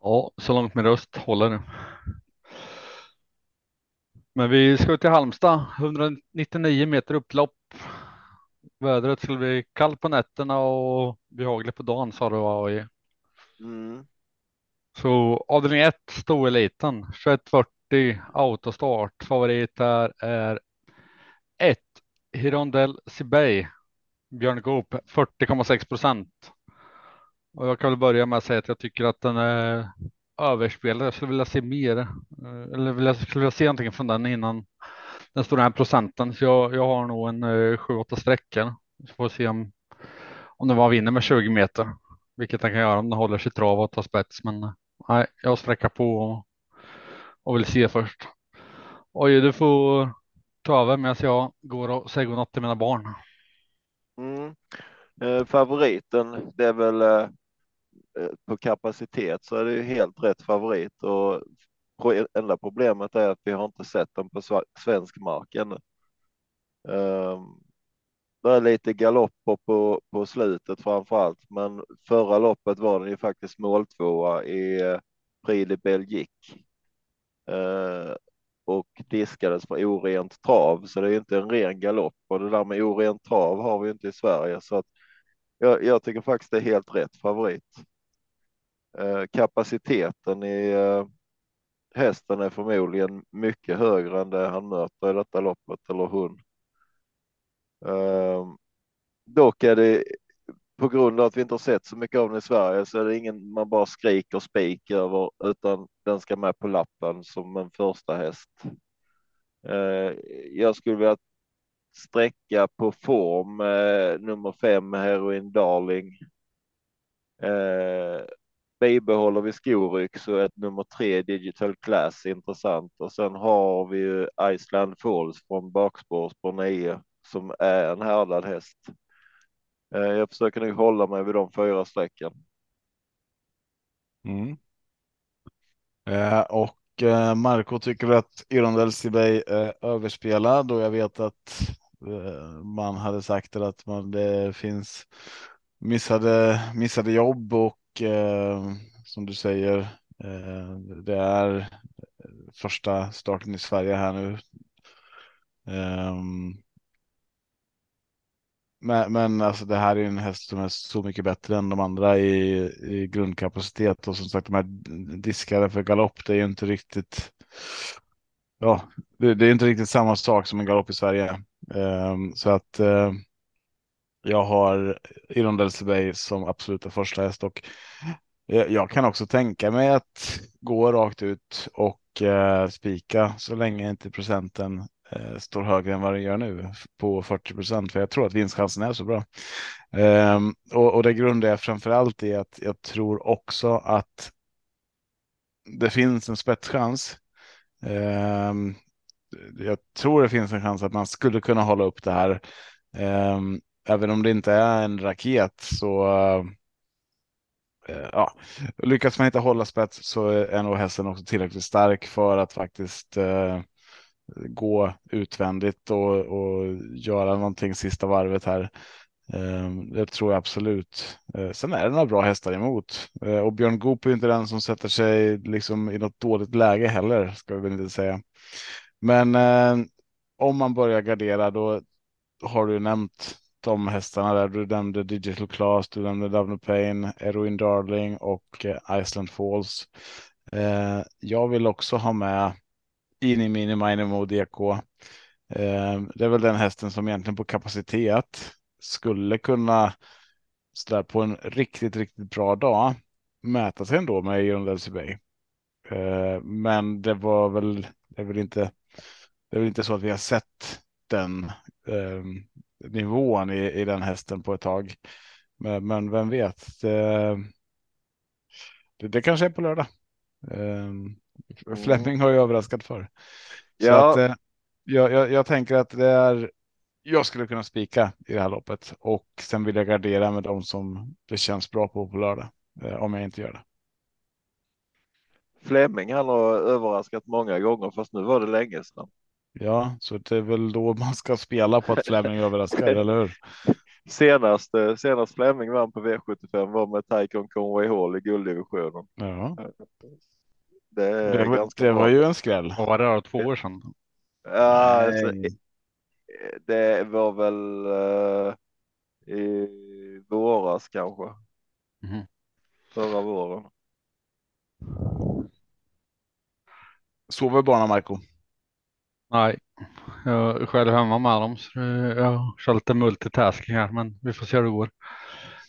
D: Ja, så långt min röst håller nu. Men vi ska till Halmstad, 199 meter upplopp. Vädret skulle bli kallt på nätterna och behagligt på dagen sa du AI.
C: Mm.
D: Så avdelning 1, stoeliten, 2140 autostart. Favorit här är 1 Hirondell Sibey, Björn Goop 40,6 procent. Och jag kan väl börja med att säga att jag tycker att den är överspelad. Jag skulle vilja se mer, eh, eller vilja, skulle vilja se någonting från den innan den stora här procenten. Så jag, jag har nog en eh, 7-8 sträckor. Så får vi se om, om den bara vinner med 20 meter, vilket den kan göra om den håller sig trav och tar spets. Men eh, nej, jag sträcker på och, och vill se först. Oj, du får ta över medan jag går och säger godnatt till mina barn.
C: Mm. Eh, favoriten, det är väl eh, Eh, på kapacitet så är det ju helt rätt favorit och enda problemet är att vi har inte sett den på svensk mark ännu. Ehm, det är lite galopper på, på slutet framför allt, men förra loppet var den ju faktiskt måltvåa i eh, Prix de Belgique. Ehm, och diskades för orent trav, så det är inte en ren galopp och det där med orent trav har vi inte i Sverige så att jag, jag tycker faktiskt det är helt rätt favorit. Eh, kapaciteten i eh, hästen är förmodligen mycket högre än det han möter i detta loppet eller hon. Ehm, dock är det på grund av att vi inte har sett så mycket av den i Sverige så är det ingen man bara skriker spik över utan den ska med på lappen som en första häst. Eh, jag skulle vilja sträcka på form nummer fem Heroin Darling. Bibehåller vi skoryck så är ett nummer tre Digital Class intressant och sen har vi ju Iceland Falls från bakspårspår 9 som är en härdad häst. Eh, jag försöker nu hålla mig vid de fyra strecken.
B: Mm. Eh, och eh, Marco tycker att Irondell Bay är överspelad och jag vet att eh, man hade sagt att man, det finns missade, missade jobb och eh, som du säger, eh, det är eh, första starten i Sverige här nu. Um, men, men alltså det här är en häst som är så mycket bättre än de andra i, i grundkapacitet och som sagt de här diskade för galopp, det är ju inte riktigt. Ja, det, det är inte riktigt samma sak som en galopp i Sverige. Um, så att uh, jag har Irondell Bay som absoluta första häst och eh, jag kan också tänka mig att gå rakt ut och eh, spika så länge inte procenten eh, står högre än vad den gör nu på 40 procent. För jag tror att vinstchansen är så bra. Um, och, och det grundar jag framför allt i att jag tror också att det finns en spetschans. Ehm, jag tror det finns en chans att man skulle kunna hålla upp det här. Ehm, Även om det inte är en raket så eh, ja, lyckas man inte hålla spets så är nog hästen också tillräckligt stark för att faktiskt eh, gå utvändigt och, och göra någonting sista varvet här. Ehm, det tror jag absolut. Eh, sen är det några bra hästar emot eh, och Björn Goop är inte den som sätter sig liksom i något dåligt läge heller, ska vi väl inte säga. Men om man börjar gardera då har du nämnt de hästarna där. Du nämnde Digital Class, du nämnde Davno Payne, Eroin Darling och eh, Iceland Falls. Eh, jag vill också ha med Ini Mini Minimo DK. Eh, det är väl den hästen som egentligen på kapacitet skulle kunna sådär på en riktigt, riktigt bra dag mäta sig ändå med Iron Bay. Eh, men det var väl, det är väl inte, det är väl inte så att vi har sett den eh, nivån i, i den hästen på ett tag. Men, men vem vet? Det, det, kanske är på lördag. Um, Fleming har ju överraskat för. Så ja. att, uh, jag, jag, jag, tänker att det är. Jag skulle kunna spika i det här loppet och sen vill jag gardera med de som det känns bra på på lördag uh, om jag inte gör det.
C: Fleming han har överraskat många gånger fast nu var det länge sedan.
B: Ja, så det är väl då man ska spela på att Fleming överraskar, eller hur?
C: Senast, senast Fleming vann på V75 var med Taikon Conway Hall i gulddivisionen.
B: Ja.
C: Det,
B: det, var, det var ju en skräll.
D: Var det då, två år sedan?
C: Ja, alltså, det var väl uh, i våras kanske. Mm. Förra våren.
B: Sover barnen Marco?
D: Nej, jag är själv hemma med dem så jag kör lite multitasking här men vi får se hur det går.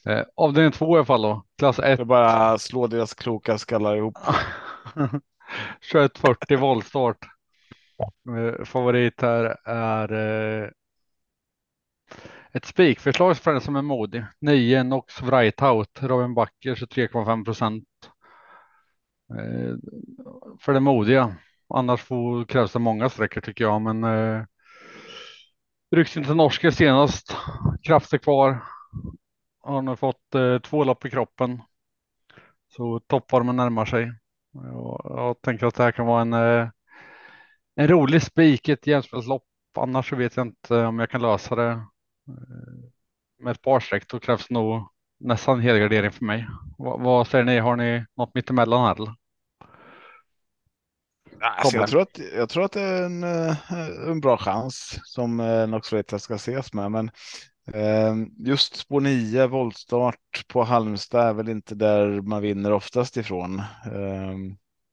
D: Eh, avdelning två i alla fall då, klass 1.
B: Det bara slå deras kloka skallar ihop.
D: 2140 voltstart. Eh, favorit här är eh, ett spikförslag för den som är modig. 9 Nox Wrightout, Robin Backer 23,5 procent. Eh, för det modiga. Annars får, krävs det många sträckor tycker jag, men eh, rycks inte norske senast. Krafter kvar. Har nu fått eh, två lopp i kroppen. Så toppformen närmar sig. Jag Jag tänker att det här kan vara en, eh, en rolig spik i ett jämspelslopp. Annars så vet jag inte om jag kan lösa det eh, med ett par streck. Då krävs nog nästan helgardering för mig. Vad, vad säger ni? Har ni något mittemellan här? Eller?
B: Alltså, jag, tror att, jag tror att det är en, eh, en bra chans som eh, Noxreta ska ses med. Men eh, just spår 9 voltstart på Halmstad är väl inte där man vinner oftast ifrån.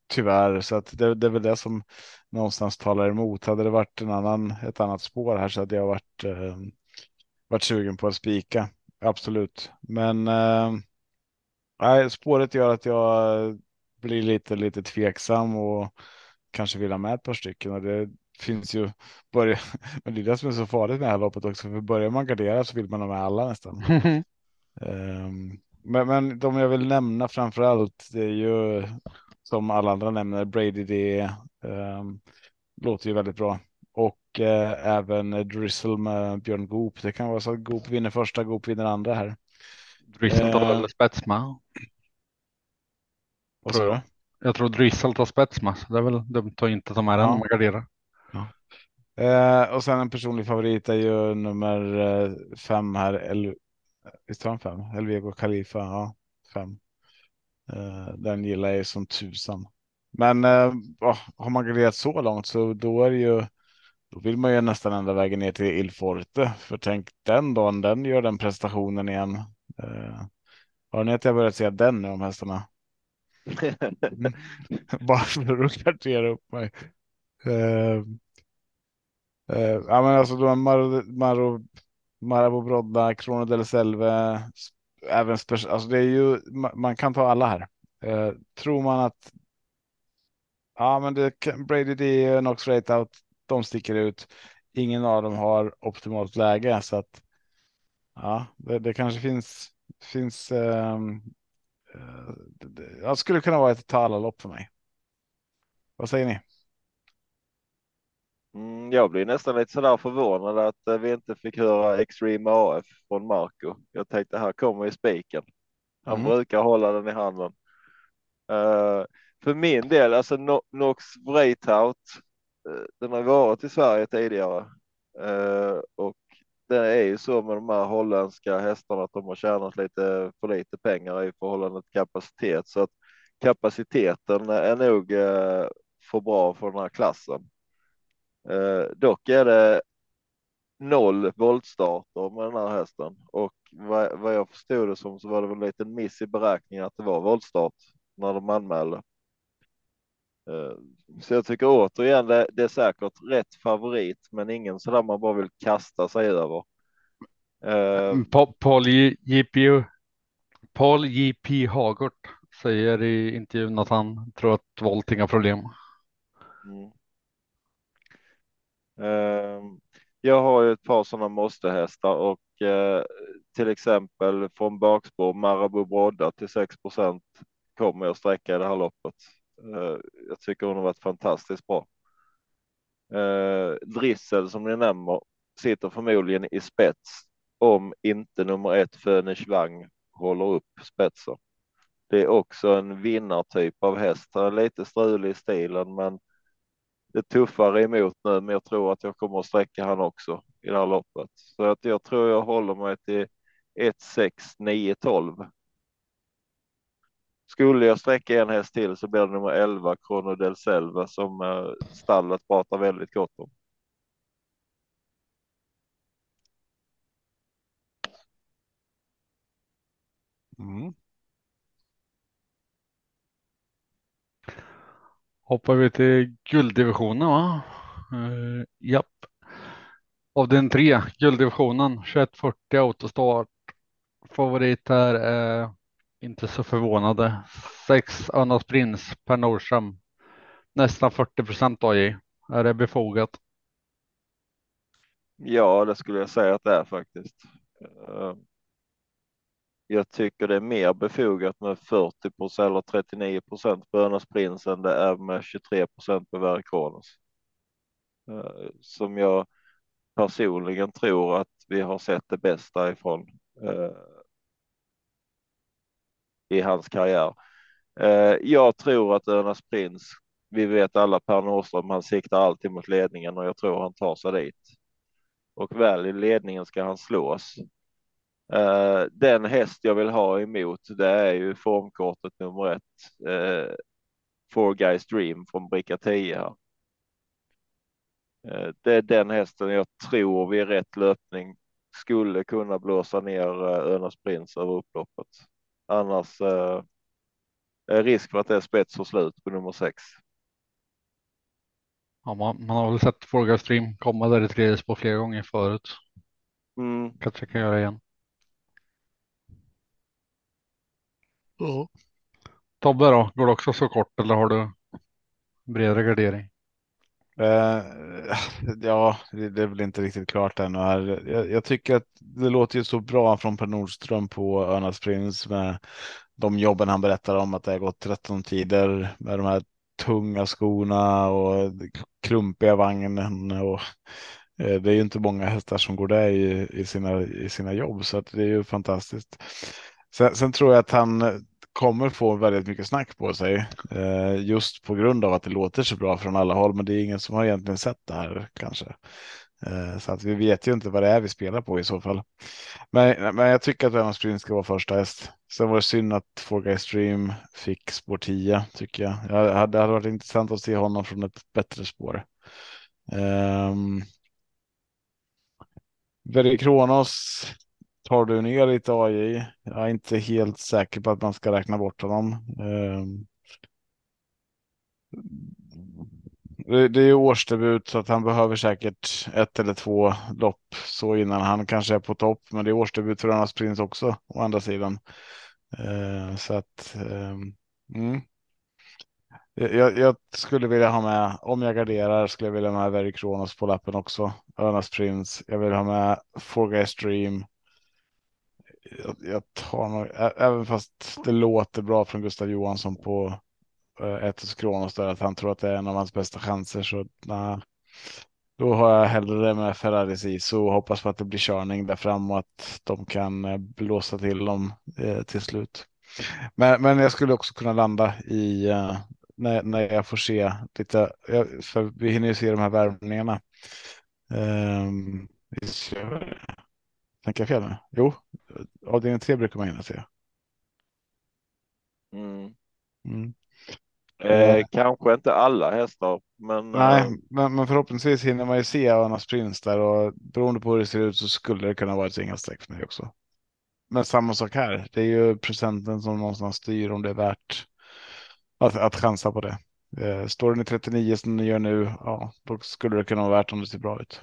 B: Tyvärr, så att det, det är väl det som någonstans talar emot. Hade det varit en annan, ett annat spår här så hade jag varit, varit sugen på att spika. Absolut, men nej, spåret gör att jag blir lite, lite tveksam och kanske vill ha med ett par stycken och det finns ju börja. Men det är det som är så farligt med det här loppet också. För börjar man gardera så vill man ha med alla nästan. um, men, men de jag vill nämna framför allt det är ju som alla andra nämner Brady det um, låter ju väldigt bra och uh, även Drizzle med Björn Goop. Det kan vara så att Goop vinner första, Goop vinner andra här.
D: Drizzle tar väl spets med.
B: Vad sa du?
D: Jag tror Drizzle tar spets med, så det är väl dumt att inte ta med den
B: Ja.
D: om man garderar.
B: Eh, och sen en personlig favorit är ju nummer eh, fem här. El, visst var han fem? Elvego Khalifa. Ja, fem. Eh, den gillar jag ju som tusan. Men ja, har man garderat så långt så då är det ju. Då vill man ju nästan ända vägen ner till Il Forte. För tänk den dagen den gör den prestationen igen. Eh, har ni att jag börjat säga den nu om hästarna? Bara för att gardera upp mig. Uh, uh, ja, men alltså de Maro, Maro, Marabou Brodda, Krono del Selve, även alltså det är ju, man kan ta alla här. Uh, tror man att ja, men det Brady D, Knox Rate Out, de sticker ut. Ingen av dem har optimalt läge så att ja, det, det kanske finns finns. um, det, det, skulle kunna vara ett ta alla lopp för mig. Vad säger ni?
C: Mm, jag blir nästan lite sådär förvånad att eh, vi inte fick höra Extreme AF från Marco. Jag tänkte här kommer ju spiken. Han
B: Mm.
C: brukar hålla den i handen. Eh, för min del, alltså no Nox Breithout, uh, den har varit i Sverige tidigare Eh, och det är ju så med de här holländska hästarna att de har tjänat lite för lite pengar i förhållande till kapacitet så att kapaciteten är nog eh, för bra för den här klassen. Eh, dock är det noll voltstarter med den här hästen och vad, vad jag förstod det som så var det väl en liten miss i beräkningen att det var voltstart när de anmälde. Eh, så jag tycker återigen det, det är säkert rätt favorit, men ingen sådär man bara vill kasta sig över. Eh,
D: Pa- Paul JP, Paul JP Hagert säger i intervjun att han tror att volt inga problem.
C: Mm. Ehm, Jag har ju ett par sådana måste-hästar och eh, till exempel från bakspår Marabou Brodda till 6% kommer jag sträcka i det här loppet. Eh, jag tycker hon har varit fantastiskt bra. Eh, Drissel som ni nämner sitter förmodligen i spets om inte nummer ett Fönish Wang håller upp spetsen. Det är också en vinnartyp av häst. Han är lite strulig i stilen, men det är tuffare emot nu, men jag tror att jag kommer att sträcka han också i det här loppet. Så att jag tror jag håller mig till 1, 6, 9, 12. Skulle jag sträcka en häst till så blir det nummer 11, Crono del Selva, som eh, stallet pratar väldigt gott om.
B: Mm.
D: Hoppar vi till gulddivisionen va? Uh, japp. Av den tre, gulddivisionen, 2140 autostart. Favorit här är inte så förvånade. Sex Önas Prins per Nordström. Nästan 40 procent AJ. Är det befogat?
C: Ja, det skulle jag säga att det är faktiskt. Eh, jag tycker det är mer befogat med 40 procent eller 39 procent på Önas Prins än det är med 23 procent på Verre Kronos. Eh, som jag personligen tror att vi har sett det bästa ifrån eh, i hans karriär. Eh, jag tror att Örnas Prins, vi vet alla Per Nordström, han siktar alltid mot ledningen och jag tror han tar sig dit. Och väl i ledningen ska han slås. Eh, den häst jag vill ha emot, det är ju formkortet nummer ett. Eh, Four Guys Dream från bricka 10 här. Det är den hästen jag tror vid rätt löpning skulle kunna blåsa ner Önas Prins över upploppet. Annars eh, är risk för att det är spets och slut på nummer sex.
D: Ja, man, man har väl sett Forga Stream komma där i tredje spår flera gånger förut.
C: Mm.
D: Kanske kan göra igen.
B: Ja.
D: Tobbe då, går det också så kort eller har du bredare gardering?
B: Uh, ja, det, det är väl inte riktigt klart ännu här. Jag, jag, tycker att det låter ju så bra från Per Nordström på Örnas Prins med de jobben han berättar om att det har gått 13 tider med de här tunga skorna och klumpiga vagnen och eh, det är ju inte många hästar som går där i, i, sina, i sina jobb så att det är ju fantastiskt. Sen, sen tror jag att han kommer få väldigt mycket snack på sig eh, just på grund av att det låter så bra från alla håll. Men det är ingen som har egentligen sett det här kanske. Eh, så att vi vet ju inte vad det är vi spelar på i så fall. Men, men jag tycker att Venus Sprint ska vara första häst. Sen var det synd att Four Stream fick spår 10 tycker jag. jag hade, det hade varit intressant att se honom från ett bättre spår. Ehm, um, Kronos tar du ner lite AI. Jag är inte helt säker på att man ska räkna bort honom. Ehm, det är årsdebut så att han behöver säkert ett eller två lopp så innan han kanske är på topp. Men det är årsdebut för Önas Prins också å andra sidan. Ehm, så att ehm, mm. jag, jag, skulle vilja ha med, om jag garderar skulle jag vilja ha med Very Kronos på lappen också. Örnas Prins. Jag vill ha med Four Guys Dream jag, jag tar nog, även fast det låter bra från Gustav Johansson på eh, äh, Etos Kronos där att han tror att det är en av hans bästa chanser så nej. Då har jag hellre med Ferraris i så hoppas på att det blir körning där fram och att de kan eh, blåsa till dem eh, till slut. Men, men jag skulle också kunna landa i när, när jag får se lite, för vi hinner ju se de här värvningarna. Um, Tänker jag fel nu? Jo, avdelning tre brukar man hinna se.
C: Mm.
B: Mm.
C: Eh, eh, kanske inte alla hästar, men.
B: Nej,
C: eh,
B: men, men förhoppningsvis hinner man ju se Anna Prince där och beroende på hur det ser ut så skulle det kunna vara ett singelstreck för mig också. Men samma sak här. Det är ju procenten som någonstans styr om det är värt att, att chansa på det. Eh, står den i 39 som den gör nu, ja, då skulle det kunna vara värt om det ser bra ut.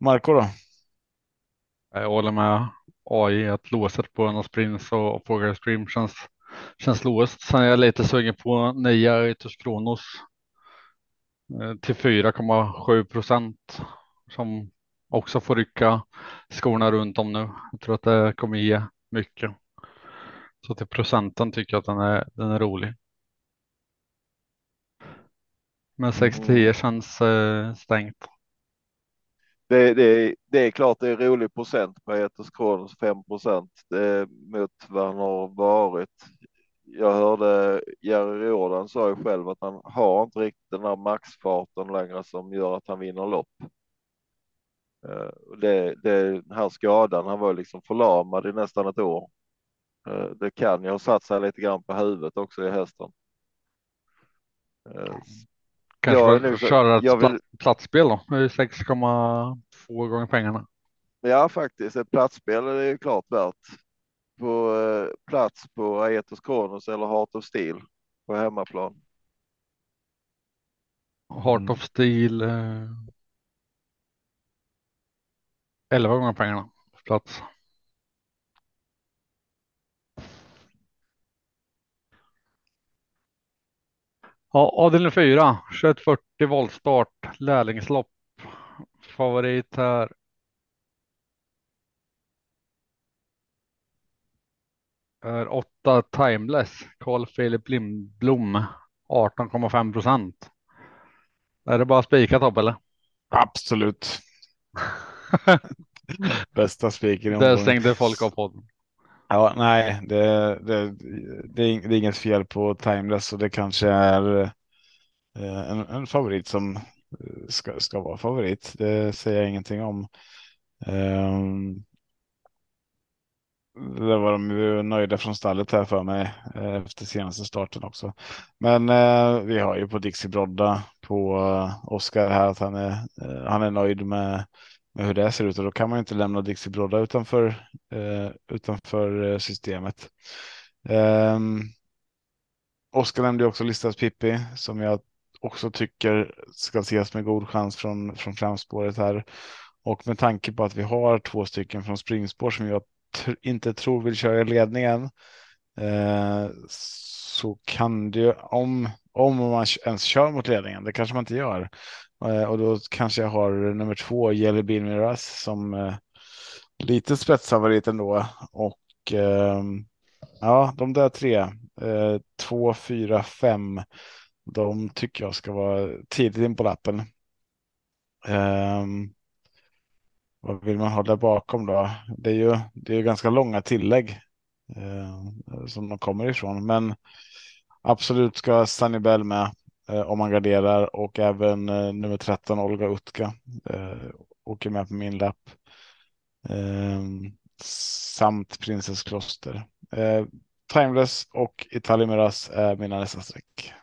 B: Marco då?
D: Jag håller med AI att låset på en Prince och Poker Scream känns, känns låst. Sen är jag lite sugen på nya Etos Kronos eh, till 4,7 procent som också får rycka skorna runt om nu. Jag tror att det kommer ge mycket. Så till procenten tycker jag att den är, den är rolig. Men 6-10 känns eh, stängt
C: det, det, det är klart det är rolig procent på Etos Kronos 5 procent eh, mot vad han har varit. Jag hörde Jerry Jordan sa ju själv att han har inte riktigt den här maxfarten längre som gör att han vinner lopp. Eh, det, det, den här skadan, han var liksom förlamad i nästan ett år. Eh, det kan ju ha satt sig lite grann på huvudet också i hästen.
D: Mm. Kanske jag nu, köra ett vill... platsspel då, 6,2 gånger pengarna.
C: Ja, faktiskt. Ett platsspel är ju klart värt. På eh, plats på Aetos Kronos eller Heart of Steel på hemmaplan.
D: Heart of Steel. Eh, 11 gånger pengarna på plats. Ja, avdelning 4, 2140 voltstart, lärlingslopp. Favorit här. Är 8 Timeless, Carl Philip Lindblom, 18,5 procent. Är det bara spikat Tobbe eller?
B: Absolut. Bästa spiken
D: Där stängde folk av podden.
B: Ja, nej, det, det, det, är, det är inget fel på Timeless och det kanske är eh, en, en favorit som eh, ska, ska vara favorit. Det säger jag ingenting om. Um, det var de ju nöjda från stallet här för mig eh, efter senaste starten också. Men eh, vi har ju på Dixie Brodda på Oskar här att han är, han är nöjd med, med hur det ser ut och då kan man ju inte lämna Dixie Brodda utanför, eh, utanför eh, systemet. Eh, Oskar nämnde också Listas Pippi som jag också tycker ska ses med god chans från, från framspåret här. Och med tanke på att vi har två stycken från springspår som jag inte tror vill köra i ledningen eh, så kan det om, om man ens kör mot ledningen, det kanske man inte gör. Eh, och då kanske jag har nummer två, Jelly Bean Miras, som eh, lite spetsfavorit ändå. Och ehm, ja, de där tre, eh, två, fyra, fem, de tycker jag ska vara tidigt in på lappen. Ehm, vad vill man ha där bakom då? Det är ju det är ganska långa tillägg eh, som de kommer ifrån, men absolut ska Sunny Bell med Eh, om man garderar och även eh, nummer 13 Olga Utka eh, åker med på min lapp. Eh, samt Princess Kloster. Eh, Timeless och Italimeras är mina nästa streck.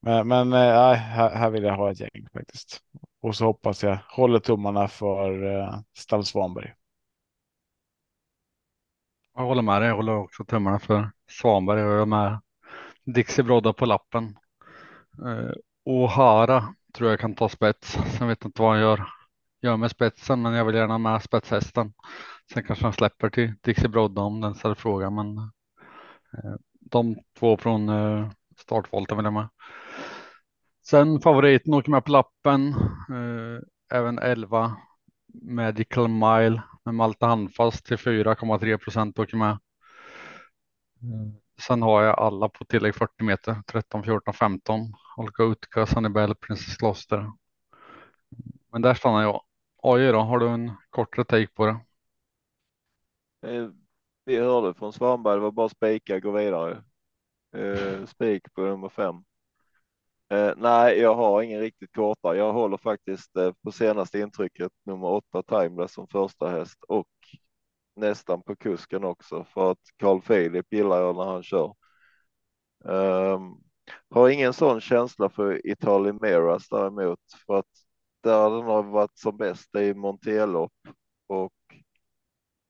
B: Men, men äh, här, här vill jag ha ett gäng faktiskt. Och så hoppas jag håller tummarna för eh, uh, Stall Svanberg.
D: Jag håller med dig. Jag håller också tummarna för Svanberg jag är med Dixie Brodda på lappen. Eh, uh, och Hara tror jag kan ta spets. Sen vet jag inte vad han gör, gör med spetsen, men jag vill gärna med spetshästen. Sen kanske han släpper till Dixie Brodda om den ställer frågan, men eh, de två från eh, startvolten vill jag med. Sen favoriten åker med på lappen. Eh, även 11 Medical Mile med Malte Handfast till 4,3 procent åker med. Mm. Sen har jag alla på tillägg 40 meter, 13, 14, 15. Olka Utka, Sunnybell, Prinsess Kloster. Men där stannar jag. AJ då, har du en kortare take på det?
C: Eh, vi hörde från Svanberg, det var bara spika, gå vidare. Eh, spik på nummer fem. Eh, nej, jag har ingen riktigt korta. Jag håller faktiskt på senaste intrycket nummer åtta Timeless som första häst och nästan på kusken också för att Carl Philip gillar jag när han kör. Um, har ingen sån känsla för Italien Meras däremot för att där den har varit som bäst i Montelopp och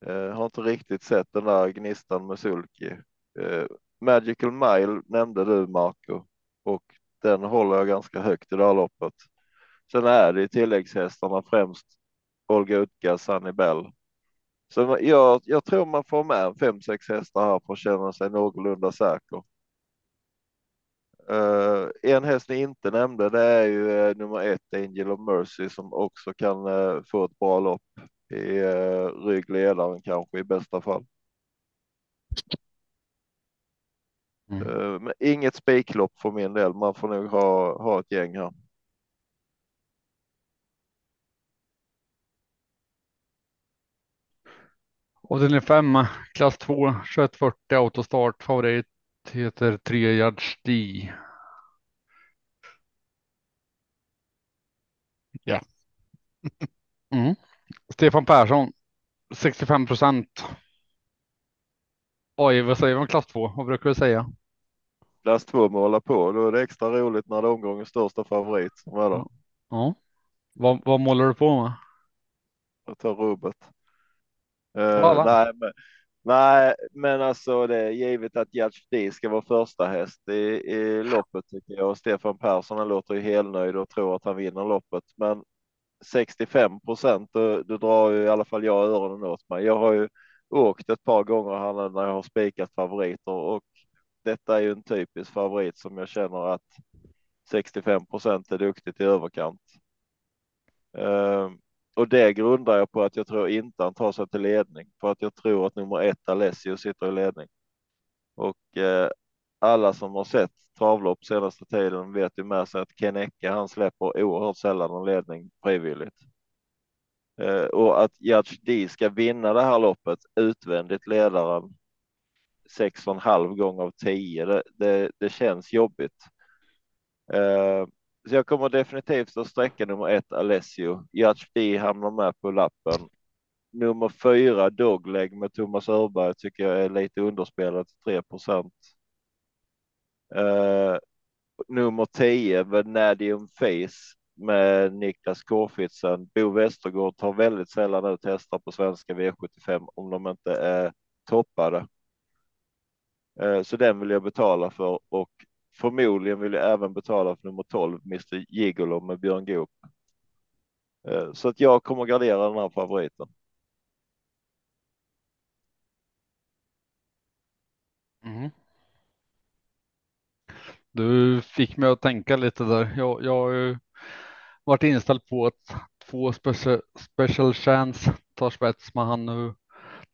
C: uh, har inte riktigt sett den där gnistan med sulky. Uh, eh, Magical Mile nämnde du Marco och den håller jag ganska högt i det här loppet. Sen är det tilläggshästarna främst Olga Utka, Sunny Bell. Så jag, jag tror man får med fem, sex hästar här för att känna sig någorlunda säker. Uh, en häst ni inte nämnde, det är ju uh, nummer ett, Angel of Mercy, som också kan uh, få ett bra lopp i uh, ryggledaren kanske i bästa fall. Mm. Men inget spiklopp för min del. Man får nog ha, ha ett gäng här.
D: Och den är femma, klass 2, 2140 autostart. Favorit heter 3 Yards D.
B: Ja.
D: mm. Stefan Persson, 65 procent. Oj, vad säger man klass 2? Vad brukar du säga?
C: Klass 2 målar på, då är det extra roligt när det är omgångens största favorit. Vad
D: ja. ja. Vad, vad målar du på med?
C: Jag tar rubbet. Uh, nej, men, nej, men alltså det är givet att D ska vara första häst i, i loppet tycker jag. Och Stefan Persson låter ju helnöjd och tror att han vinner loppet. Men 65 procent, då, då drar ju i alla fall jag öronen åt mig. Jag har ju åkt ett par gånger här när jag har spikat favoriter och detta är ju en typisk favorit som jag känner att 65 procent är duktigt i överkant. Uh, och det grundar jag på att jag tror inte han tar sig till ledning för att jag tror att nummer ett Alessio sitter i ledning. Och eh, alla som har sett travlopp senaste tiden vet ju med sig att Ken Ecke, han släpper oerhört sällan en ledning frivilligt. Eh, och att Judge D ska vinna det här loppet utvändigt ledaren sex och en halv gång av tio, det, det, det känns jobbigt. Eh, så jag kommer definitivt att sträcka nummer ett Alessio. Judge hamnar med på lappen. Nummer fyra Dogleg med Thomas Örberg tycker jag är lite underspelat, 3 procent. Uh, nummer 10 Venadium Face med Niklas Kårfitsen. Bo Westergård tar väldigt sällan ut hästar på svenska V75 om de inte är toppade. Eh, så den vill jag betala för och förmodligen vill jag även betala för nummer 12 Mr Gigolo med Björn Goop. Eh, så att jag kommer gardera den här favoriten.
D: Mm. Du fick mig att tänka lite där. Jag, jag har ju varit inställd på att två special, special chance tar spets med han nu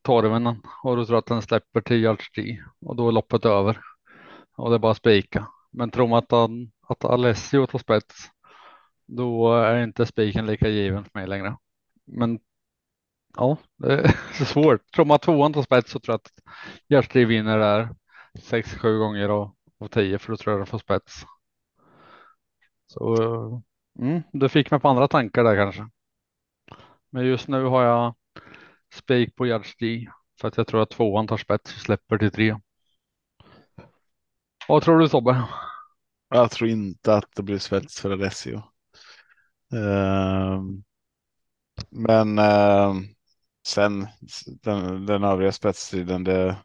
D: torven och du tror att den släpper till Yardsty och då är loppet över och det är bara spika. Men tror man att, han, att Alessio tar spets då är inte spiken lika given för mig längre. Men ja, det är så svårt. Tror man att tvåan tar spets så tror jag att Yardsty vinner där sex, sju gånger och av 10 för då tror jag den får spets. Så mm, du fick mig på andra tankar där kanske. Men just nu har jag spik på Judge för att jag tror att tvåan tar spets och släpper till tre. Vad tror du Tobbe?
B: Jag tror inte att det blir spets för Alessio. Uh, men uh, sen den, den övriga spetstriden, det,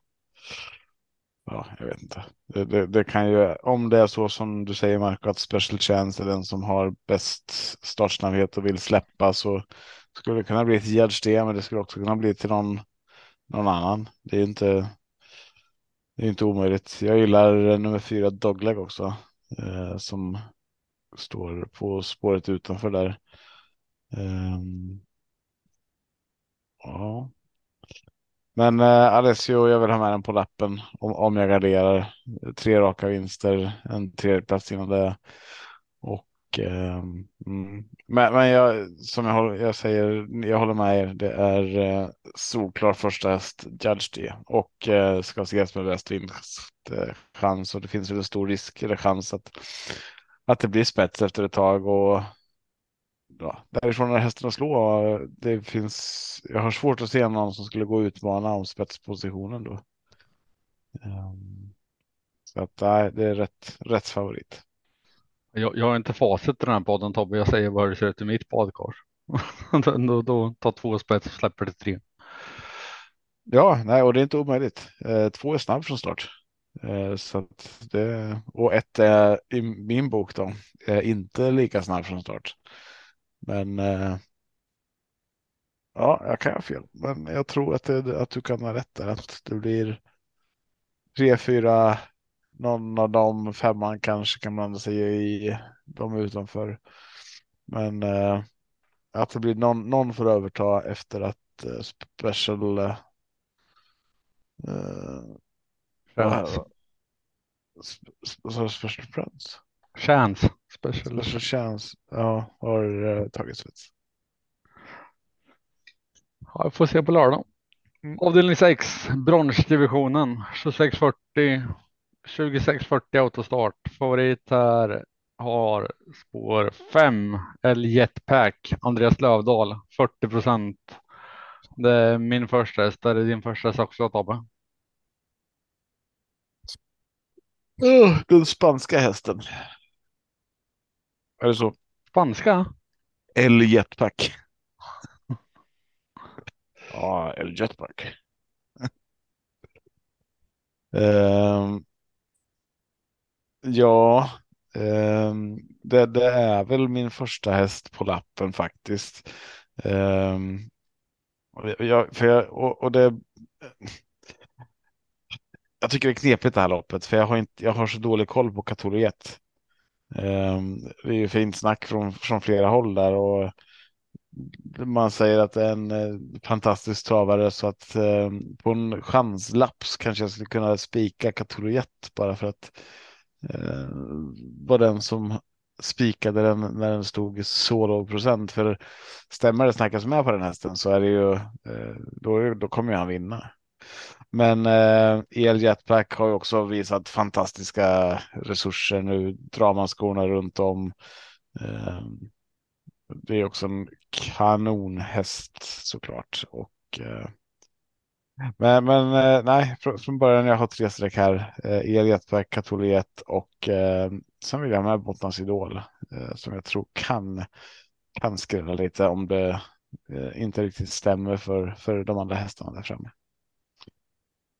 B: ja, jag vet inte. Det, det, det, kan ju, om det är så som du säger Marco, att Special Chance är den som har bäst startsnabbhet och vill släppa så skulle det kunna bli till Gerd men det skulle också kunna bli till någon, någon annan. Det är inte. Det är inte omöjligt. Jag gillar nummer fyra Dogleg också eh, som står på spåret utanför där. Eh, ja, men eh, Alessio, jag vill ha med den på lappen om, om jag garderar. Tre raka vinster, en tredjeplats innan det. Eh, mm. men, men jag, som jag, jag säger, jag håller med er. Det är eh, solklar första häst, Judge D. Och eh, ska ses med bäst vinstchans. och det finns väl en stor risk eller chans att, att det blir spets efter ett tag. Och ja, därifrån är hästen att slå. Det finns, jag har svårt att se någon som skulle gå och utmana om spetspositionen då. Um, så att nej, det är rätt, rätt favorit.
D: Jag, jag har inte facit i den här podden Tobbe. Jag säger bara hur det ser ut i mitt badkar. då, då tar två spets och släpper det tre.
B: Ja, nej, och det är inte omöjligt. Eh, två är snabb från start. Eh, så att det, och ett är i min bok då, är inte lika snabb från start. Men eh, ja, jag kan ha fel, men jag tror att, det, att du kan ha rätt där. Att det blir tre, fyra, någon av dem femman kanske kan blanda sig i de utanför. Men eh, att det blir någon, någon får överta efter att eh, special. Eh, uh, special friends.
D: Chance. Special.
B: Special chance. Ja, har uh, tagit svets.
D: Ja, jag får se på lördag. Mm. Avdelning 6, bronsdivisionen 2640 2640 autostart. Favorit här har spår 5 L Jetpack Andreas Lövdahl 40 procent. Det är min första häst. Är det din första häst också Tobbe?
B: Uh, den spanska hästen. Är det så?
D: Spanska?
B: El Jetpack. ja, El Jetpack. um, ja, eh, det, det, är väl min första häst på lappen faktiskt. Eh, jag, för jag, och, och det jag tycker det är knepigt det här loppet för jag har, inte, jag har så dålig koll på Katoriet. Eh, det är ju fint snack från, från flera håll där och man säger att det är en eh, fantastisk travare så att eh, på en chanslaps kanske jag skulle kunna spika Katoriet bara för att eh, den som spikade den när den stod så låg procent. För stämmer det snackas med på den hästen så är det ju eh, då, då kommer han vinna. Men eh, El Jetpack har ju också visat fantastiska resurser. Nu drar man skorna runt om. Eh, det är också en kanonhäst såklart. Och, eh, men, men eh, nej, från, från början jag har tre streck här. Eh, El Jetpack, Katoliet och eh, sen vill jag med Bottnas Idol eh, som jag tror kan, kan skrälla lite om det eh, inte riktigt stämmer för, för de andra hästarna där framme.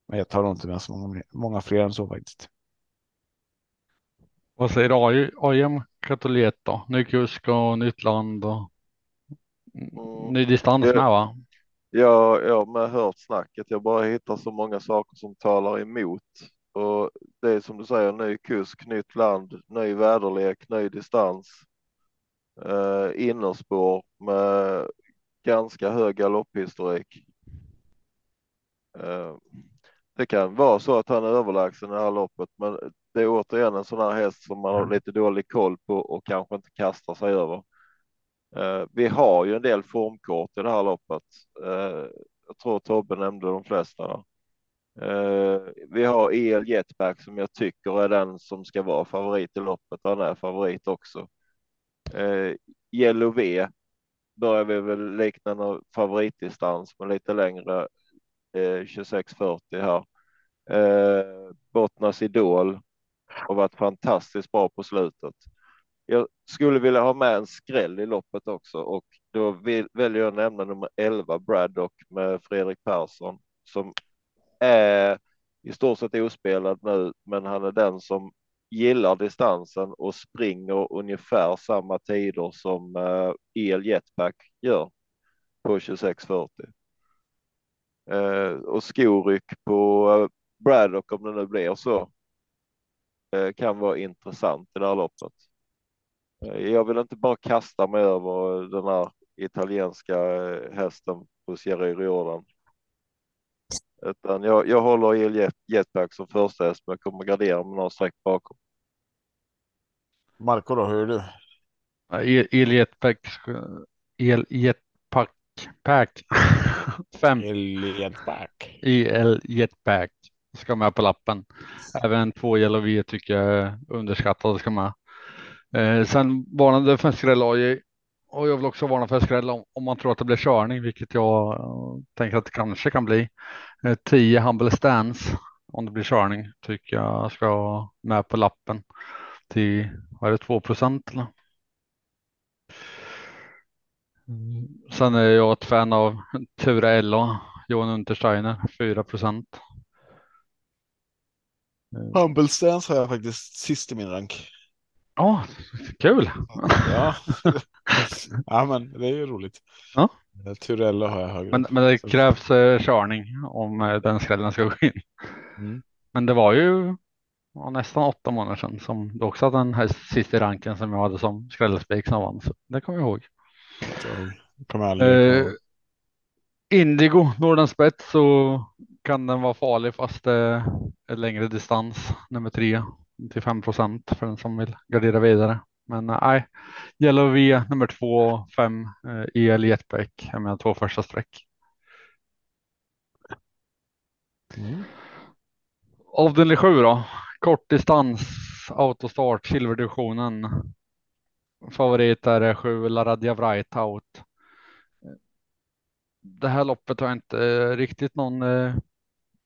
B: Men jag tar nog inte med så många, många fler än så faktiskt.
D: Vad säger AI, AIM Katoliet då? Ny kusk och nytt land och
C: Mm.
D: ny distans
C: Ja.
D: med va?
C: Ja, jag har med hört snacket. Jag bara hittar så många saker som talar emot. Och det är som du säger, ny kusk, nytt land, ny väderlek, ny distans. Eh, innerspår med ganska hög galopphistorik. Eh, det kan vara så att han är överlägsen i det här loppet, men det är återigen en sån här häst som man har lite dålig koll på och kanske inte kastar sig över. Eh, vi har ju en del formkort i det här loppet. Eh, jag tror Tobbe nämnde de flesta. Eh, vi har EL Jetback som jag tycker är den som ska vara favorit i loppet. Han är favorit också. Eh, Yellow V börjar vi väl likna någon favoritdistans med lite längre 2640 här. Eh, Bottnas Idol har varit fantastiskt bra på slutet. Jag skulle vilja ha med en skräll i loppet också och då vill, väljer jag nämna nummer 11 Braddock med Fredrik Persson som är i stort sett ospelad nu, men han är den som gillar distansen och springer ungefär samma tider som uh, El Jetpack gör på 2640. Uh, eh, och skoryck på uh, Braddock om det nu blir så uh, kan vara intressant i det här loppet. Jag vill inte bara kasta mig över den här italienska uh, hästen på Sierra Jordan. Utan jag, jag håller El Jet, Jetpack som första häst, men jag kommer gardera med några streck bakom.
B: Marco då, hur är du?
D: El, el jetpack, el jetpack, pack. Fem
B: El Jetpack.
D: EL jetpack ska med på lappen. Även två Yellow V tycker jag är underskattade ska med. Eh, sen varnade för en skräll AJ och jag vill också varna för en skräll om, om man tror att det blir körning, vilket jag eh, tänker att det kanske kan bli. Eh, 10 Humble Stance om det blir körning tycker jag ska med på lappen till, vad är det, 2 procent mm. Sen är jag ett fan av Tura Ella, Johan Untersteiner, 4 procent. Eh.
B: Humble Stance har jag faktiskt sist i min rank.
D: Ja, kul.
B: Ja. ja, men det är ju roligt.
D: Ja.
B: Turello har jag högre.
D: Men, men det krävs eh, körning om eh, den skrällen ska gå in.
B: Mm.
D: Men det var ju ja, nästan åtta månader sedan som du också hade den här sista ranken som jag hade som skrällspik som vann. Så det kommer jag ihåg.
B: Jag kommer aldrig
D: Eh. Indigo, Nordens spets så kan den vara farlig fast det är längre distans. Nummer tre till 5 procent för den som vill gardera vidare. Men eh, nej, Yellow V nummer två, fem eh, EL Jetback är mina två första streck.
B: Mm.
D: Avdelning 7 då. Kortdistans, autostart, silverdivisionen. Favorit är 7 Laradja Wrightout. Det här loppet har jag inte eh, riktigt någon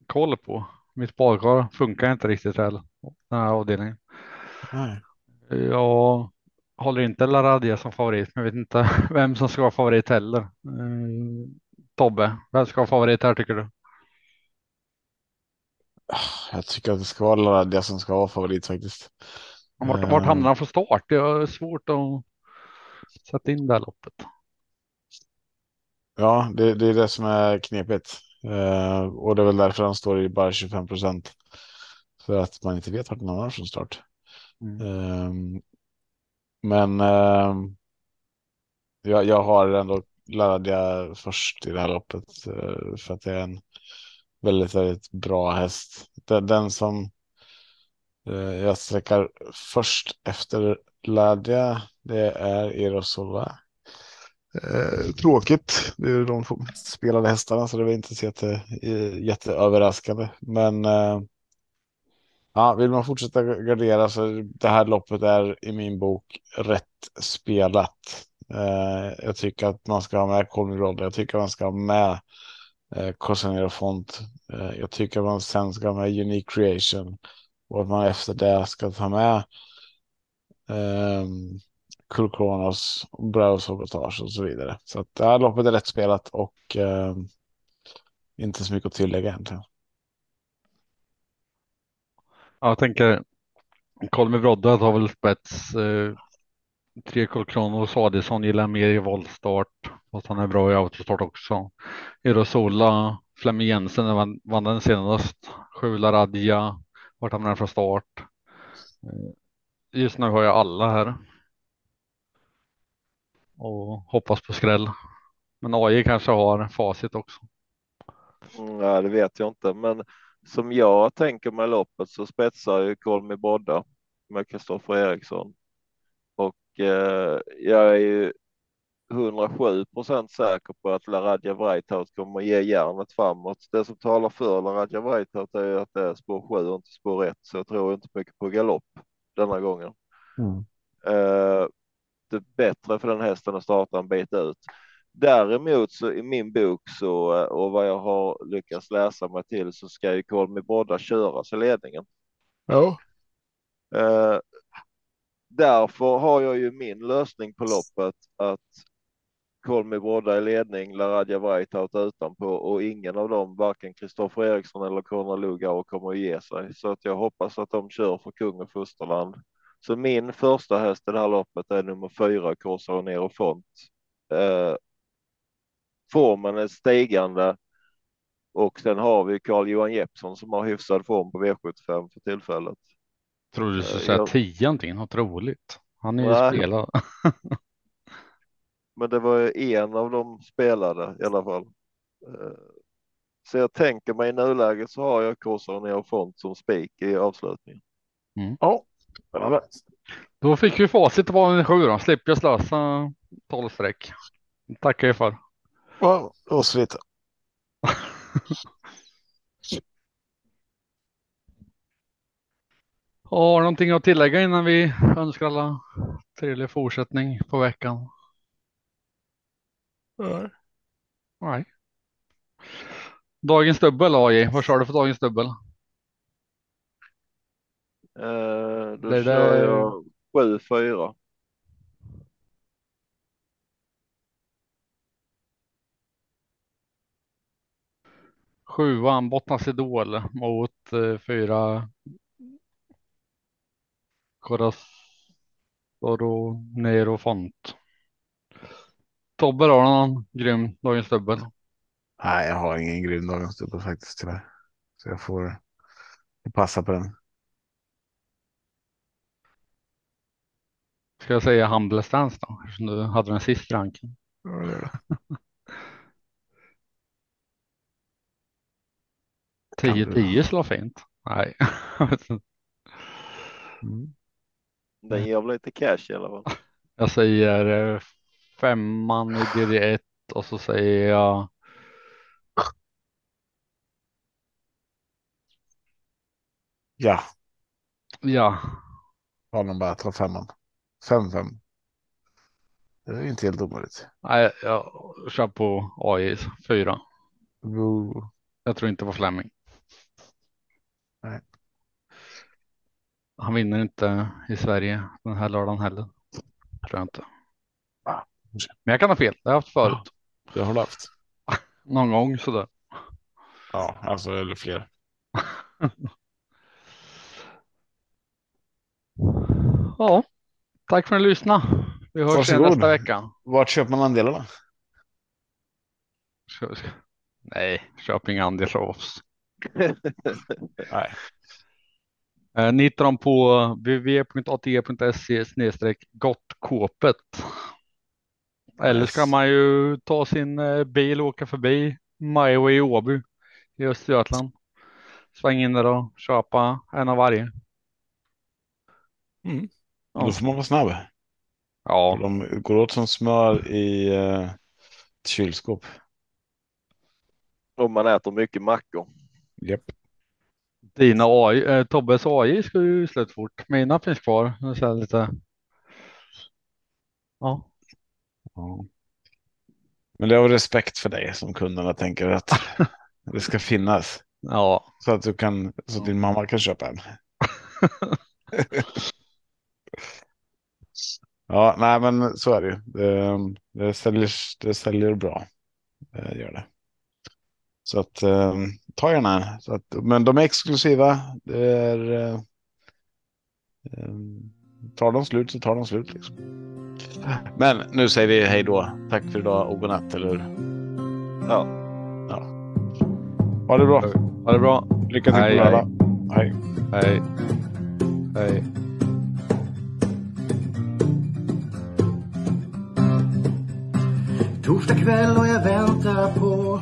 D: koll på. Mitt badkar funkar inte riktigt väl, den här avdelningen.
B: Nej.
D: Jag håller inte Laradja som favorit, men jag vet inte vem som ska vara favorit heller. Eh, Tobbe, vem ska vara favorit här tycker du?
B: Jag tycker att det ska vara Laradja som ska vara favorit faktiskt.
D: Vart,
B: Eh,
D: vart hamnar han från start? Det är svårt att sätta in det här loppet.
B: Ja, det, det är det som är knepigt. Eh, och det är väl därför han står i bara 25 procent. För att man inte vet vart någon har från start.
D: Mm.
B: Ehm, men ehm, jag, jag har ändå Laradja först i det här loppet. eh, för att det är en väldigt, väldigt bra häst. Den, den som eh, jag sträckar först efter Ladja, det är Erosola. Eh, tråkigt. Det är de spelade hästarna så det var inte så jätte, eh, jätteöverraskande. Men eh, ja, vill man fortsätta gardera så det här loppet är i min bok rätt spelat. Eh, jag tycker att man ska ha med Colmy Jag tycker att man ska ha med eh, Cosanero Font. Eh, jag tycker att man sen ska ha med Unique Creation och att man efter det ska ta med ehm, um, Kulkronos, Browse Sabotage och så vidare. Så att det här loppet är rätt spelat och eh, inte så mycket att tillägga egentligen.
D: Ja, jag tänker Kolme Brodde har väl spets. Eh, tre Kulkronos Adison gillar mer i voltstart. Fast han är bra i autostart också. Erosola, Flemming Jensen vann, vann den senast. Sjula Radja, vart hamnar den från start? Eh, just nu har jag alla här. Och hoppas på skräll. Men AI kanske har facit också.
C: Mm, ja, det vet jag inte, men som jag tänker med loppet så spetsar ju Kolmi Bodda med Kristoffer Eriksson. Och eh, jag är ju 107 procent säker på att Laradja Vrajtaut kommer att ge järnet framåt. Det som talar för Laradja Vrajtaut är att det är spår 7 och inte spår 1, så jag tror inte mycket på galopp denna gången. Mm. Uh, det är bättre för den hästen att starta en bit ut. Däremot så i min bok så eh, och vad jag har lyckats läsa mig till så ska ju Kolmi Brodda köras i ledningen.
B: Ja.
C: Uh, därför har jag ju min lösning på loppet att Kolmi Brodda i ledning, Laradja Vrajtaut utanpå och ingen av dem, varken Kristoffer Eriksson eller Konrad Lugauer kommer att ge sig. Så att jag hoppas att de kör för kung och fosterland. Så min första häst i det här loppet är nummer fyra, Corsa Nero Font. Eh, formen är stigande och sen har vi Carl-Johan Jeppsson som har hyfsad form på V75 för tillfället.
D: Tror du skulle säga jag... tio någonting, något roligt. Han är ju Nej. spelad.
C: Men det var en av dem spelade i alla fall. Eh, så jag tänker mig i nuläget så har jag Corsa Nero Font som spik i avslutningen.
D: Mm. Ja, Spännande. Då fick vi facit på en sju då. Slipper jag slösa 12 streck. Tackar jag för.
B: Ja, oss lite.
D: Har någonting att tillägga innan vi önskar alla trevlig fortsättning på veckan?
B: Nej.
D: Nej. Dagens dubbel AI, vad kör du för dagens dubbel?
C: Uh, då det kör där... jag 7-4.
D: Sjuan Bottnas Idol mot eh, fyra Corazoro Nero Font. Tobbe har någon grym dagens dubbel?
B: Nej, jag har ingen grym dagens dubbel faktiskt tyvärr. Så jag får passa på den.
D: Ska jag säga Humble Stance då? Eftersom du hade den sist ranken. Ja, det är det. 10-10 skulle vara fint. Nej.
C: mm. Den ger väl lite cash i alla fall.
D: Jag säger eh, femman i DD1 och så säger jag
B: Ja.
D: Ja.
B: Honom bara ta femman. 5-5. Det är inte helt omöjligt.
D: Nej, jag kör på AI 4. Jag tror inte på Fleming. Han vinner inte i Sverige den här lördagen heller. Tror jag inte. Men jag kan ha fel. Det har jag haft förut.
B: Det har du haft.
D: Någon gång sådär.
B: Ja, alltså eller fler.
D: ja. Tack för att ni lyssnade. Vi hörs Varsågod. igen nästa vecka.
B: Vart köper man andelarna?
D: Nej, köp inga andelar av oss. Nej. Eh, ni hittar dem på www.ate.se gottkåpet. Eller ska man ju ta sin eh, bil och åka förbi Majway i Åby i Östergötland. Sväng in där och köpa en av varje.
B: Mm.
D: Ja.
B: Då får man vara snabb.
D: Ja,
B: De går åt som smör i uh, ett kylskåp.
C: Om man äter mycket mackor.
B: Japp.
D: Dina AI, eh, Tobbes AI ska ju slut fort. Mina finns kvar. Jag säger lite. Ja,
B: Ja. Men det är av respekt för dig som kunderna tänker att det ska finnas.
D: ja,
B: Så att, du kan, så att din mamma kan köpa en. ja, nej men så är det ju. Det, det, säljer, det säljer bra. Det gör det. Så att eh, ta gärna. Så att, men de är exklusiva. Det är, eh, eh, tar de slut så tar de slut. Liksom. Men nu säger vi hej då. Tack för idag och godnatt, eller hur?
C: Ja.
B: Ha det bra.
D: ha det bra.
B: Lycka till
D: Hej,
B: på lördag. Hej.
D: Hej. Hej.
A: Torsdag kväll och jag väntar på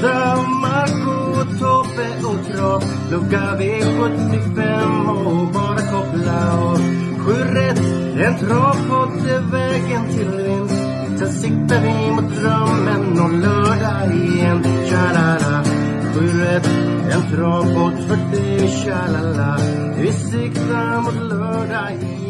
A: Gustav, Tobbe och Trav Lucka V75 och bara koppla av Sju rätt, en travpott är vägen till vinst. Sen siktar vi mot drömmen om lördag igen. Tja-la-la. Sju rätt, en travpott för dig Tja-la-la. Vi siktar mot lördag igen.